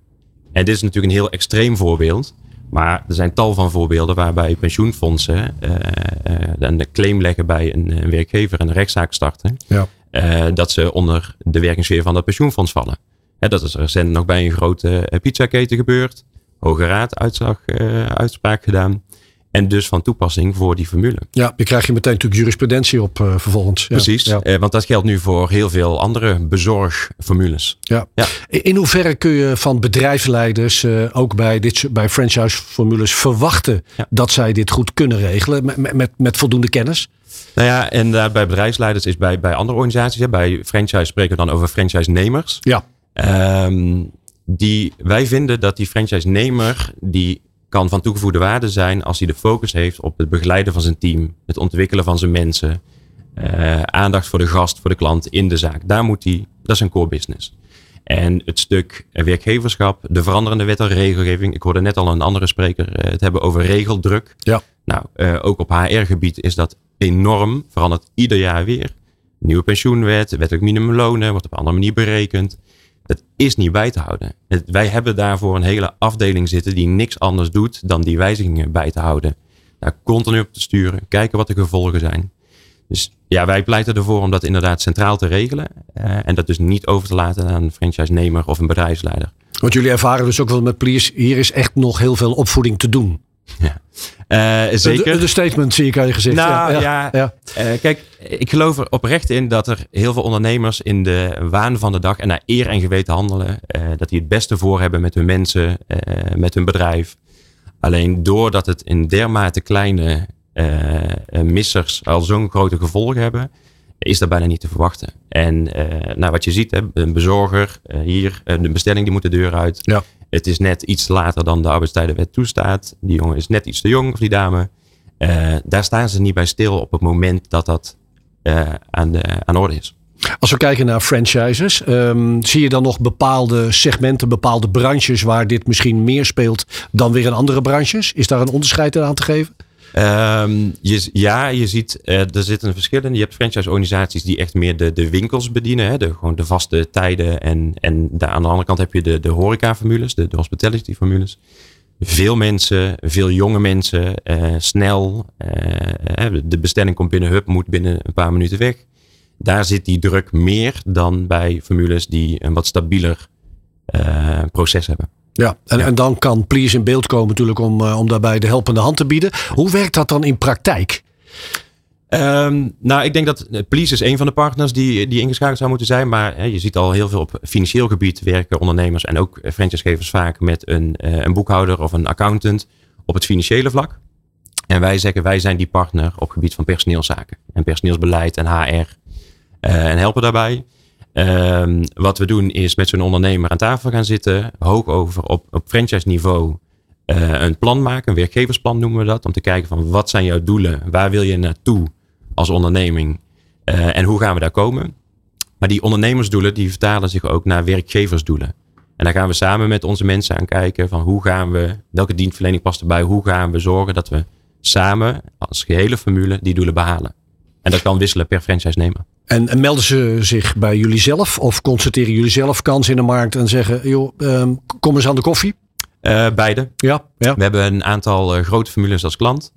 En dit is natuurlijk een heel extreem voorbeeld. Maar er zijn tal van voorbeelden waarbij pensioenfondsen eh, eh, een claim leggen bij een, een werkgever en een rechtszaak starten. Ja. eh, dat ze onder de werkingssfeer van dat pensioenfonds vallen. Hè, dat is recent nog bij een grote eh, pizzaketen gebeurd. Hoge Raad uitslag, eh, uitspraak gedaan. En dus van toepassing voor die formule. Ja, je krijgt je meteen natuurlijk jurisprudentie op eh, vervolgens. Ja, Precies, Ja. eh, want dat geldt nu voor heel veel andere bezorgformules. Ja. Ja. In hoeverre kun je van bedrijfsleiders, eh, ook bij, dit, bij franchise-formules, verwachten dat zij dit goed kunnen regelen met, met, voldoende kennis? Nou ja, en bij bedrijfsleiders is bij, bij andere organisaties, hè, bij franchise spreken we dan over franchise-nemers. Ja. Ehm, die, wij vinden dat die franchise-nemer, die kan van toegevoegde waarde zijn als hij de focus heeft op het begeleiden van zijn team, het ontwikkelen van zijn mensen, eh, aandacht voor de gast, voor de klant in de zaak. Daar moet hij, dat is een core business. En het stuk werkgeverschap, de veranderende wet en regelgeving. Ik hoorde net al een andere spreker eh, het hebben over regeldruk. Ja. Nou, eh, ook op HR-gebied is dat enorm. Verandert ieder jaar weer. Nieuwe pensioenwet, wettelijk minimumlonen, wordt op een andere manier berekend. Dat is niet bij te houden. Het- wij hebben daarvoor een hele afdeling zitten die niks anders doet dan die wijzigingen bij te houden. Daar continu op te sturen, kijken wat de gevolgen zijn. Dus ja, wij pleiten ervoor om dat inderdaad centraal te regelen. eh, en dat dus niet over te laten aan een franchise-nemer of een bedrijfsleider. Want jullie ervaren dus ook wel met Please, hier is echt nog heel veel opvoeding te doen. Eh, zeker. De, de statement zie ik aan je gezicht. Nou ja, ja, ja. eh, kijk, ik geloof er oprecht in dat er heel veel ondernemers in de waan van de dag en naar eer en geweten handelen. eh, dat die het beste voor hebben met hun mensen, eh, met hun bedrijf. Alleen doordat het in dermate kleine eh, eh, missers al zo'n grote gevolgen hebben, is dat bijna niet te verwachten. En eh, nou, wat je ziet, hè, een bezorger eh, hier, eh, de bestelling die moet de deur uit. Ja. Het is net iets later dan de arbeidstijdenwet toestaat. Die jongen is net iets te jong, of die dame. Eh, daar staan ze niet bij stil op het moment dat dat eh, aan, de, aan de orde is. Als we kijken naar franchises, ehm, zie je dan nog bepaalde segmenten, bepaalde branches waar dit misschien meer speelt dan weer in andere branches? Is daar een onderscheid aan te geven? Ehm, je, ja, je ziet, eh, er zitten verschillen. Je hebt franchise-organisaties die echt meer de, de winkels bedienen. Hè, de, gewoon de vaste tijden. En, en daar aan de andere kant heb je de, de horeca-formules, de, de hospitality-formules. veel mensen, veel jonge mensen, snel. de bestelling komt binnen, hup, moet binnen een paar minuten weg. Daar zit die druk meer dan bij formules die een wat stabieler proces hebben. Ja, en, en dan kan Please in beeld komen natuurlijk om, om daarbij de helpende hand te bieden. Hoe werkt dat dan in praktijk? Um, nou, ik denk dat eh, Please is een van de partners die, die ingeschakeld zou moeten zijn. Maar hè, je ziet al heel veel op financieel gebied werken ondernemers en ook franchisegevers vaak met een, een boekhouder of een accountant op het financiële vlak. En wij zeggen wij zijn die partner op gebied van personeelszaken en personeelsbeleid en HR uh, eh, en helpen daarbij. Um, wat we doen is met zo'n ondernemer aan tafel gaan zitten, hoog over op, op franchise niveau. Uh, een plan maken, een werkgeversplan noemen we dat, om te kijken van wat zijn jouw doelen, waar wil je naartoe als onderneming uh, en hoe gaan we daar komen. Maar die ondernemersdoelen die vertalen zich ook naar werkgeversdoelen. En daar gaan we samen met onze mensen aan kijken van hoe gaan we, welke dienstverlening past erbij, hoe gaan we zorgen dat we samen als gehele formule die doelen behalen. En dat kan wisselen per franchise nemen. En, en, melden ze zich bij jullie zelf of constateren jullie zelf kans in de markt en zeggen, joh, um, kom eens aan de koffie? Uh, beide. Ja, ja. We hebben een aantal uh, grote formules als klant.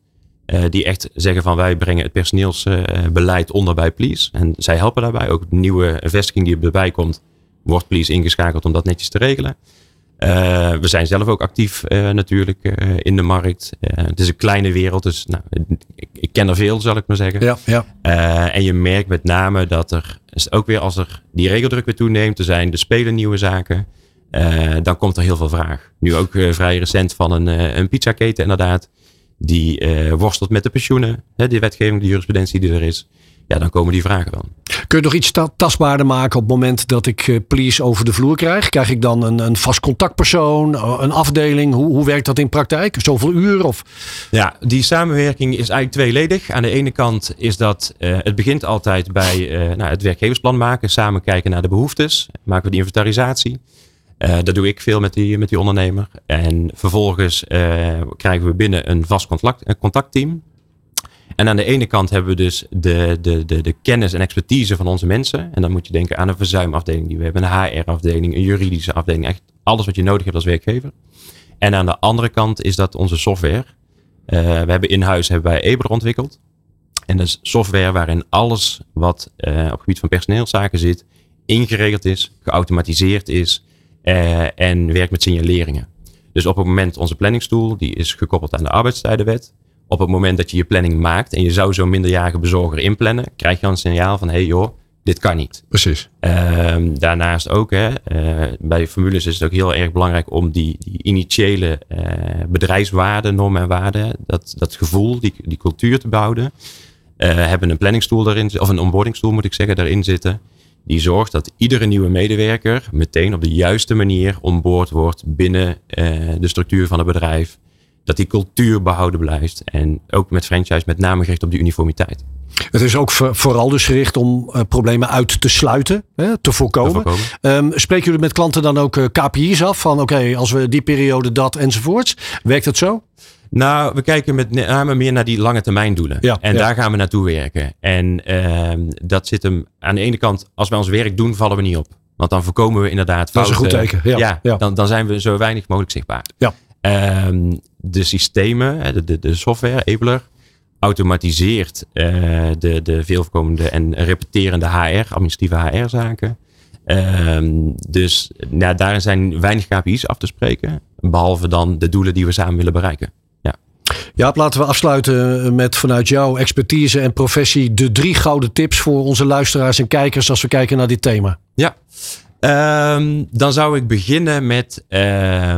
Uh, die echt zeggen van wij brengen het personeelsbeleid onder bij Please. En zij helpen daarbij. Ook de nieuwe vestiging die erbij komt, wordt Please ingeschakeld om dat netjes te regelen. We zijn zelf ook actief natuurlijk in de markt. het is een kleine wereld, dus nou, ik, ik, ken er veel, zal ik maar zeggen. Ja, ja. en je merkt met name dat er, ook weer als er die regeldruk weer toeneemt, er zijn de spelen nieuwe zaken. Dan komt er heel veel vraag. Nu ook vrij recent van een, een pizzaketen inderdaad. Die worstelt met de pensioenen. Hè, die wetgeving, de jurisprudentie die er is. Ja, dan komen die vragen dan. Kun je nog iets tastbaarder maken op het moment dat ik please over de vloer krijg? Krijg ik dan een, een vast contactpersoon, een afdeling? Hoe, hoe werkt dat in praktijk? Zoveel uur? Of? Ja, die samenwerking is eigenlijk tweeledig. Aan de ene kant is dat het begint altijd bij nou, het werkgeversplan maken. Samen kijken naar de behoeftes. Maken we die inventarisatie. Uh, dat doe ik veel met die, met die ondernemer. En vervolgens uh, krijgen we binnen een vast contact, een contactteam. En aan de ene kant hebben we dus de, de, de, de kennis en expertise van onze mensen. En dan moet je denken aan een verzuimafdeling die we hebben, een HR-afdeling, een juridische afdeling. Echt alles wat je nodig hebt als werkgever. En aan de andere kant is dat onze software. Uh, we hebben in huis hebben wij Eber ontwikkeld. En dat is software waarin alles wat op het gebied van personeelszaken zit, ingeregeld is, geautomatiseerd is uh, en werkt met signaleringen. Dus op het moment, onze planningstoel, die is gekoppeld aan de arbeidstijdenwet. Op het moment dat je je planning maakt en je zou zo'n minderjarige bezorger inplannen, krijg je een signaal van, hé hey joh, dit kan niet. Precies. Uh, daarnaast ook, hè, uh, bij formules is het ook heel erg belangrijk om die, die initiële uh, bedrijfswaarden, normen en waarden, dat, dat gevoel, die, die cultuur te bouwen. hebben een planningstoel daarin, of een onboardingstoel moet ik zeggen, daarin zitten die zorgt dat iedere nieuwe medewerker meteen op de juiste manier onboord wordt binnen de structuur van het bedrijf. Dat die cultuur behouden blijft. En ook met franchise met name gericht op die uniformiteit. Het is ook vooral dus gericht om uh, problemen uit te sluiten, hè, te voorkomen. Te voorkomen. Um, spreken jullie met klanten dan ook uh, KPI's af van oké, okay, als we die periode dat enzovoorts? Werkt het zo? Nou, we kijken met name meer naar die lange termijn doelen. Ja, en daar gaan we naartoe werken. En uh, dat zit hem aan de ene kant, als wij ons werk doen, vallen we niet op. Want dan voorkomen we inderdaad fouten. Dat is een goed teken. Ja, ja, Dan, dan zijn we zo weinig mogelijk zichtbaar. Ja. Um, de systemen, de, de, de software, Abler, automatiseert uh, de, de veelkomende en repeterende HR, administratieve HR-zaken. Um, dus nou, daar zijn weinig KPI's af te spreken. Behalve dan de doelen die we samen willen bereiken. Ja, laten we afsluiten met vanuit jouw expertise en professie de drie gouden tips voor onze luisteraars en kijkers als we kijken naar dit thema. Ja, um, dan zou ik beginnen met uh,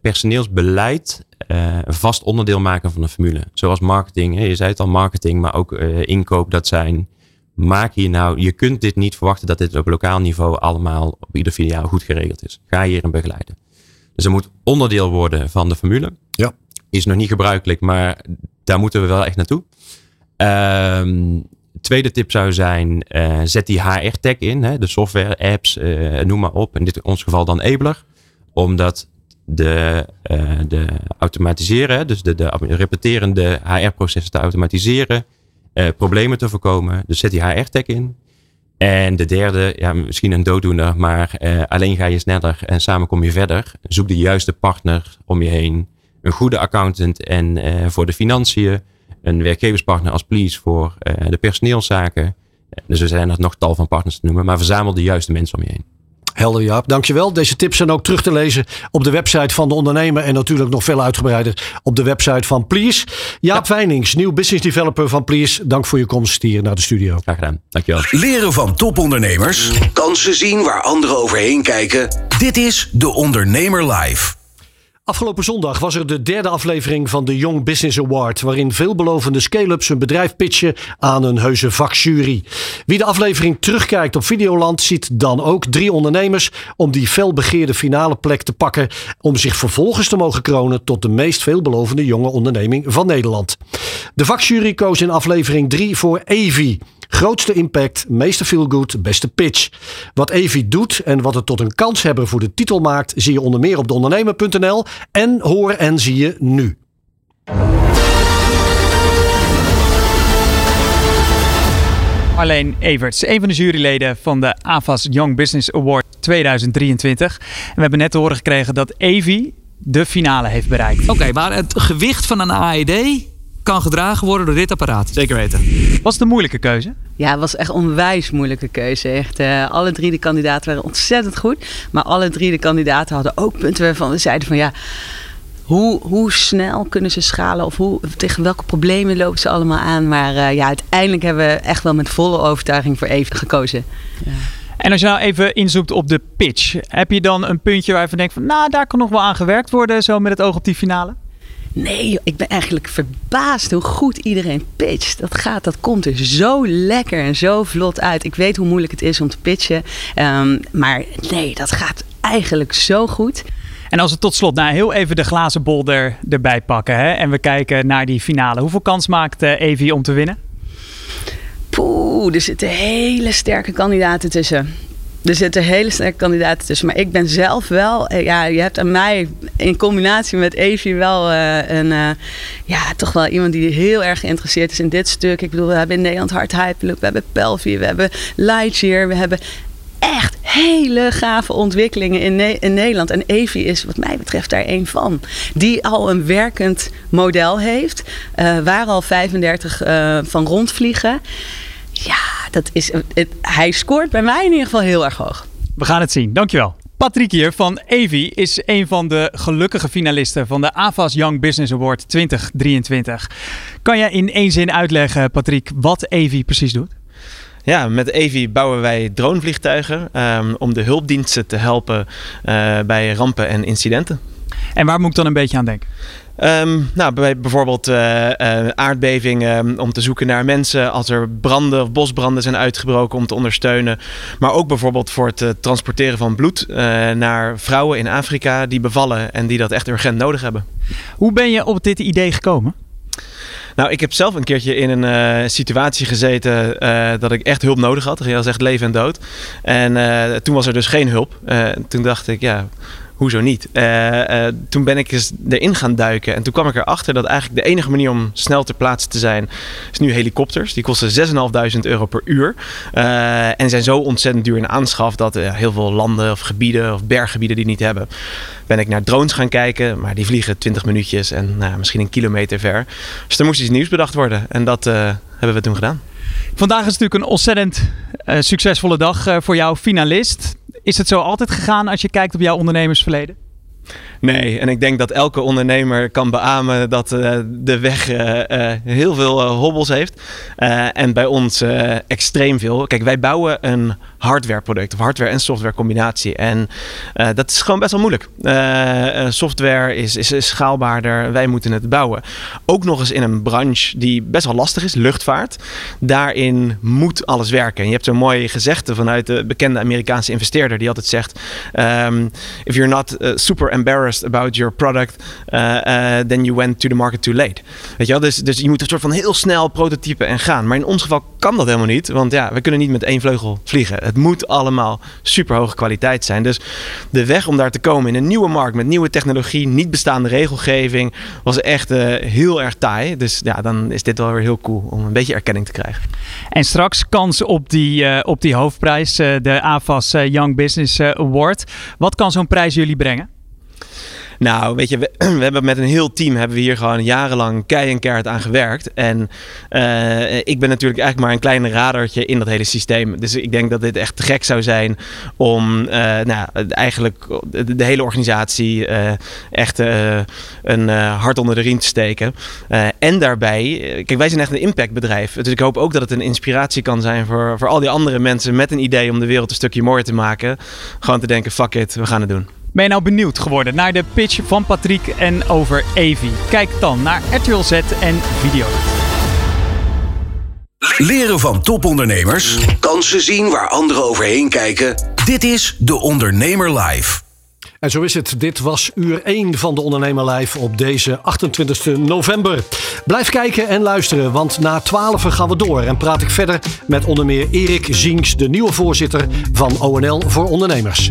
personeelsbeleid uh, een vast onderdeel maken van een formule. Zoals marketing, je zei het al, marketing, maar ook uh, inkoop, dat zijn. Maak hier nou, je kunt dit niet verwachten dat dit op lokaal niveau allemaal op ieder filiaal goed geregeld is. Ga hierin begeleiden. Dus er moet onderdeel worden van de formule. Ja is nog niet gebruikelijk, maar daar moeten we wel echt naartoe. Um, tweede tip zou zijn, uh, zet die HR-tech in. Hè, de software, apps, uh, noem maar op. In dit in ons geval dan Abler. Omdat de, uh, de automatiseren, dus de, de repeterende HR-processen te automatiseren. problemen te voorkomen. Dus zet die HR-tech in. En de derde, ja, misschien een dooddoener, maar alleen ga je sneller en samen kom je verder. Zoek de juiste partner om je heen een goede accountant en voor de financiën. Een werkgeverspartner als Please voor de personeelszaken. Dus er zijn nog nog tal van partners te noemen. Maar verzamel de juiste mensen om je heen. Helder Jaap, dankjewel. Deze tips zijn ook terug te lezen op de website van de ondernemer. En natuurlijk nog veel uitgebreider op de website van Please. Jaap ja. nieuw business developer van Please. Dank voor je komst hier naar de studio. Graag gedaan, dankjewel. Leren van topondernemers. Kansen zien waar anderen overheen kijken. Dit is De Ondernemer Live. Afgelopen zondag was er de derde aflevering van de Young Business Award, waarin veelbelovende scale-ups hun bedrijf pitchen aan een heuse vakjury. Wie de aflevering terugkijkt op Videoland ziet dan ook drie ondernemers om die felbegeerde finale plek te pakken, om zich vervolgens te mogen kronen tot de meest veelbelovende jonge onderneming van Nederland. De vakjury koos in aflevering 3 voor Evi. Grootste impact, meeste feel good, beste pitch. Wat Evi doet en wat het tot een kanshebber voor de titel maakt, zie je onder meer op deondernemer.nl en hoor en zie je nu. Marleen Everts, een van de juryleden van de AVAS Young Business Award 2023. En we hebben net te horen gekregen dat Evi de finale heeft bereikt. Oké, maar het gewicht van een AED kan gedragen worden door dit apparaat. Zeker weten. Was het een moeilijke keuze? Ja, het was echt een onwijs moeilijke keuze. Echt, uh, alle drie de kandidaten waren ontzettend goed. Maar alle drie de kandidaten hadden ook punten waarvan we zeiden van ja... Hoe, hoe snel kunnen ze schalen of hoe, tegen welke problemen lopen ze allemaal aan? Maar uh, ja, uiteindelijk hebben we echt wel met volle overtuiging voor even gekozen. Ja. En als je nou even inzoekt op de pitch, heb je dan een puntje waar je van denkt van, nou, daar kan nog wel aan gewerkt worden, zo met het oog op die finale? Nee, ik ben eigenlijk verbaasd hoe goed iedereen pitcht. Dat gaat, dat komt er zo lekker en zo vlot uit. Ik weet hoe moeilijk het is om te pitchen. Um, maar nee, dat gaat eigenlijk zo goed. En als we tot slot nou heel even de glazen bol er, erbij pakken hè, en we kijken naar die finale. Hoeveel kans maakt uh, Evi om te winnen? Poeh, er zitten hele sterke kandidaten tussen. Er zitten hele sterke kandidaten tussen. Maar ik ben zelf wel, eh, ja, je hebt aan mij in combinatie met Evie wel uh, een, uh, ja, toch wel iemand die heel erg geïnteresseerd is in dit stuk. Ik bedoel, we hebben in Nederland Hard Hyperloop, we hebben Pelvi, we hebben Lightyear, we hebben echt hele gave ontwikkelingen in, in Nederland. En Evie is wat mij betreft daar één van. Die al een werkend model heeft, waar al 35 van rondvliegen. Ja, dat is, het, hij scoort bij mij in ieder geval heel erg hoog. We gaan het zien. Dankjewel. Patrick hier van Evi is een van de gelukkige finalisten van de AVAS Young Business Award 2023. Kan jij in één zin uitleggen, Patrick, wat Evi precies doet? Ja, met Evi bouwen wij dronevliegtuigen um, om de hulpdiensten te helpen uh, bij rampen en incidenten. En waar moet ik dan een beetje aan denken? Um, nou, bij bijvoorbeeld uh, uh, aardbevingen om te zoeken naar mensen als er branden of bosbranden zijn uitgebroken om te ondersteunen. Maar ook bijvoorbeeld voor het uh, transporteren van bloed naar vrouwen in Afrika die bevallen en die dat echt urgent nodig hebben. Hoe ben je op dit idee gekomen? Nou, ik heb zelf een keertje in een situatie gezeten dat ik echt hulp nodig had. Dat was echt leven en dood. En toen was er dus geen hulp. toen dacht ik, ja, hoezo niet? Uh, toen ben ik eens erin gaan duiken. En toen kwam ik erachter dat eigenlijk de enige manier om snel ter plaatse te zijn, is nu helikopters. Die kosten 6.500 euro per uur. Uh, en zijn zo ontzettend duur in aanschaf dat heel veel landen of gebieden of berggebieden die niet hebben. Ben ik naar drones gaan kijken, maar die vliegen 20 minuutjes en nou, misschien een kilometer ver. Dus er moest iets nieuws bedacht worden. En dat hebben we toen gedaan. Vandaag is natuurlijk een ontzettend succesvolle dag voor jou, finalist. Is het zo altijd gegaan als je kijkt op jouw ondernemersverleden? Nee, en ik denk dat elke ondernemer kan beamen dat uh, de weg uh, uh, heel veel hobbels heeft. en bij ons extreem veel. Kijk, wij bouwen een hardwareproduct, of hardware en software combinatie. En dat is gewoon best wel moeilijk. software is, is, schaalbaarder, wij moeten het bouwen. Ook nog eens in een branche die best wel lastig is, luchtvaart. Daarin moet alles werken. En je hebt zo'n mooie gezegde vanuit de bekende Amerikaanse investeerder die altijd zegt: um, If you're not super embarrassed about your product, uh, uh, then you went to the market too late. Weet je wel? Dus, dus je moet een soort van heel snel prototypen en gaan. Maar in ons geval kan dat helemaal niet, want ja, we kunnen niet met één vleugel vliegen. Het moet allemaal super hoge kwaliteit zijn. Dus de weg om daar te komen in een nieuwe markt met nieuwe technologie, niet bestaande regelgeving, was echt uh, heel erg taai. Dus ja, dan is dit wel weer heel cool om een beetje erkenning te krijgen. En straks kans op die, op die hoofdprijs, de AFAS Young Business Award. Wat kan zo'n prijs jullie brengen? Nou, weet je, (clears throat) we, hebben met een heel team hebben we hier gewoon jarenlang kei en keihard aan gewerkt. En uh, ik ben natuurlijk eigenlijk maar een klein radertje in dat hele systeem. Dus ik denk dat dit echt te gek zou zijn om uh, nou, eigenlijk de, hele organisatie uh, echt een hart onder de riem te steken. en daarbij, kijk, wij zijn echt een impactbedrijf. Dus ik hoop ook dat het een inspiratie kan zijn voor, voor al die andere mensen met een idee om de wereld een stukje mooier te maken. Gewoon te denken, fuck it, we gaan het doen. Ben je nou benieuwd geworden naar de pitch van Patrick en over Evi? Kijk dan naar RTL Z en video. Leren van topondernemers, kansen zien waar anderen overheen kijken. Dit is De Ondernemer Live. En zo is het. Dit was uur 1 van de Ondernemer Live op deze 28 november. Blijf kijken en luisteren, want na 12 gaan we door. En praat ik verder met onder meer Erik Zienks, de nieuwe voorzitter van ONL voor Ondernemers.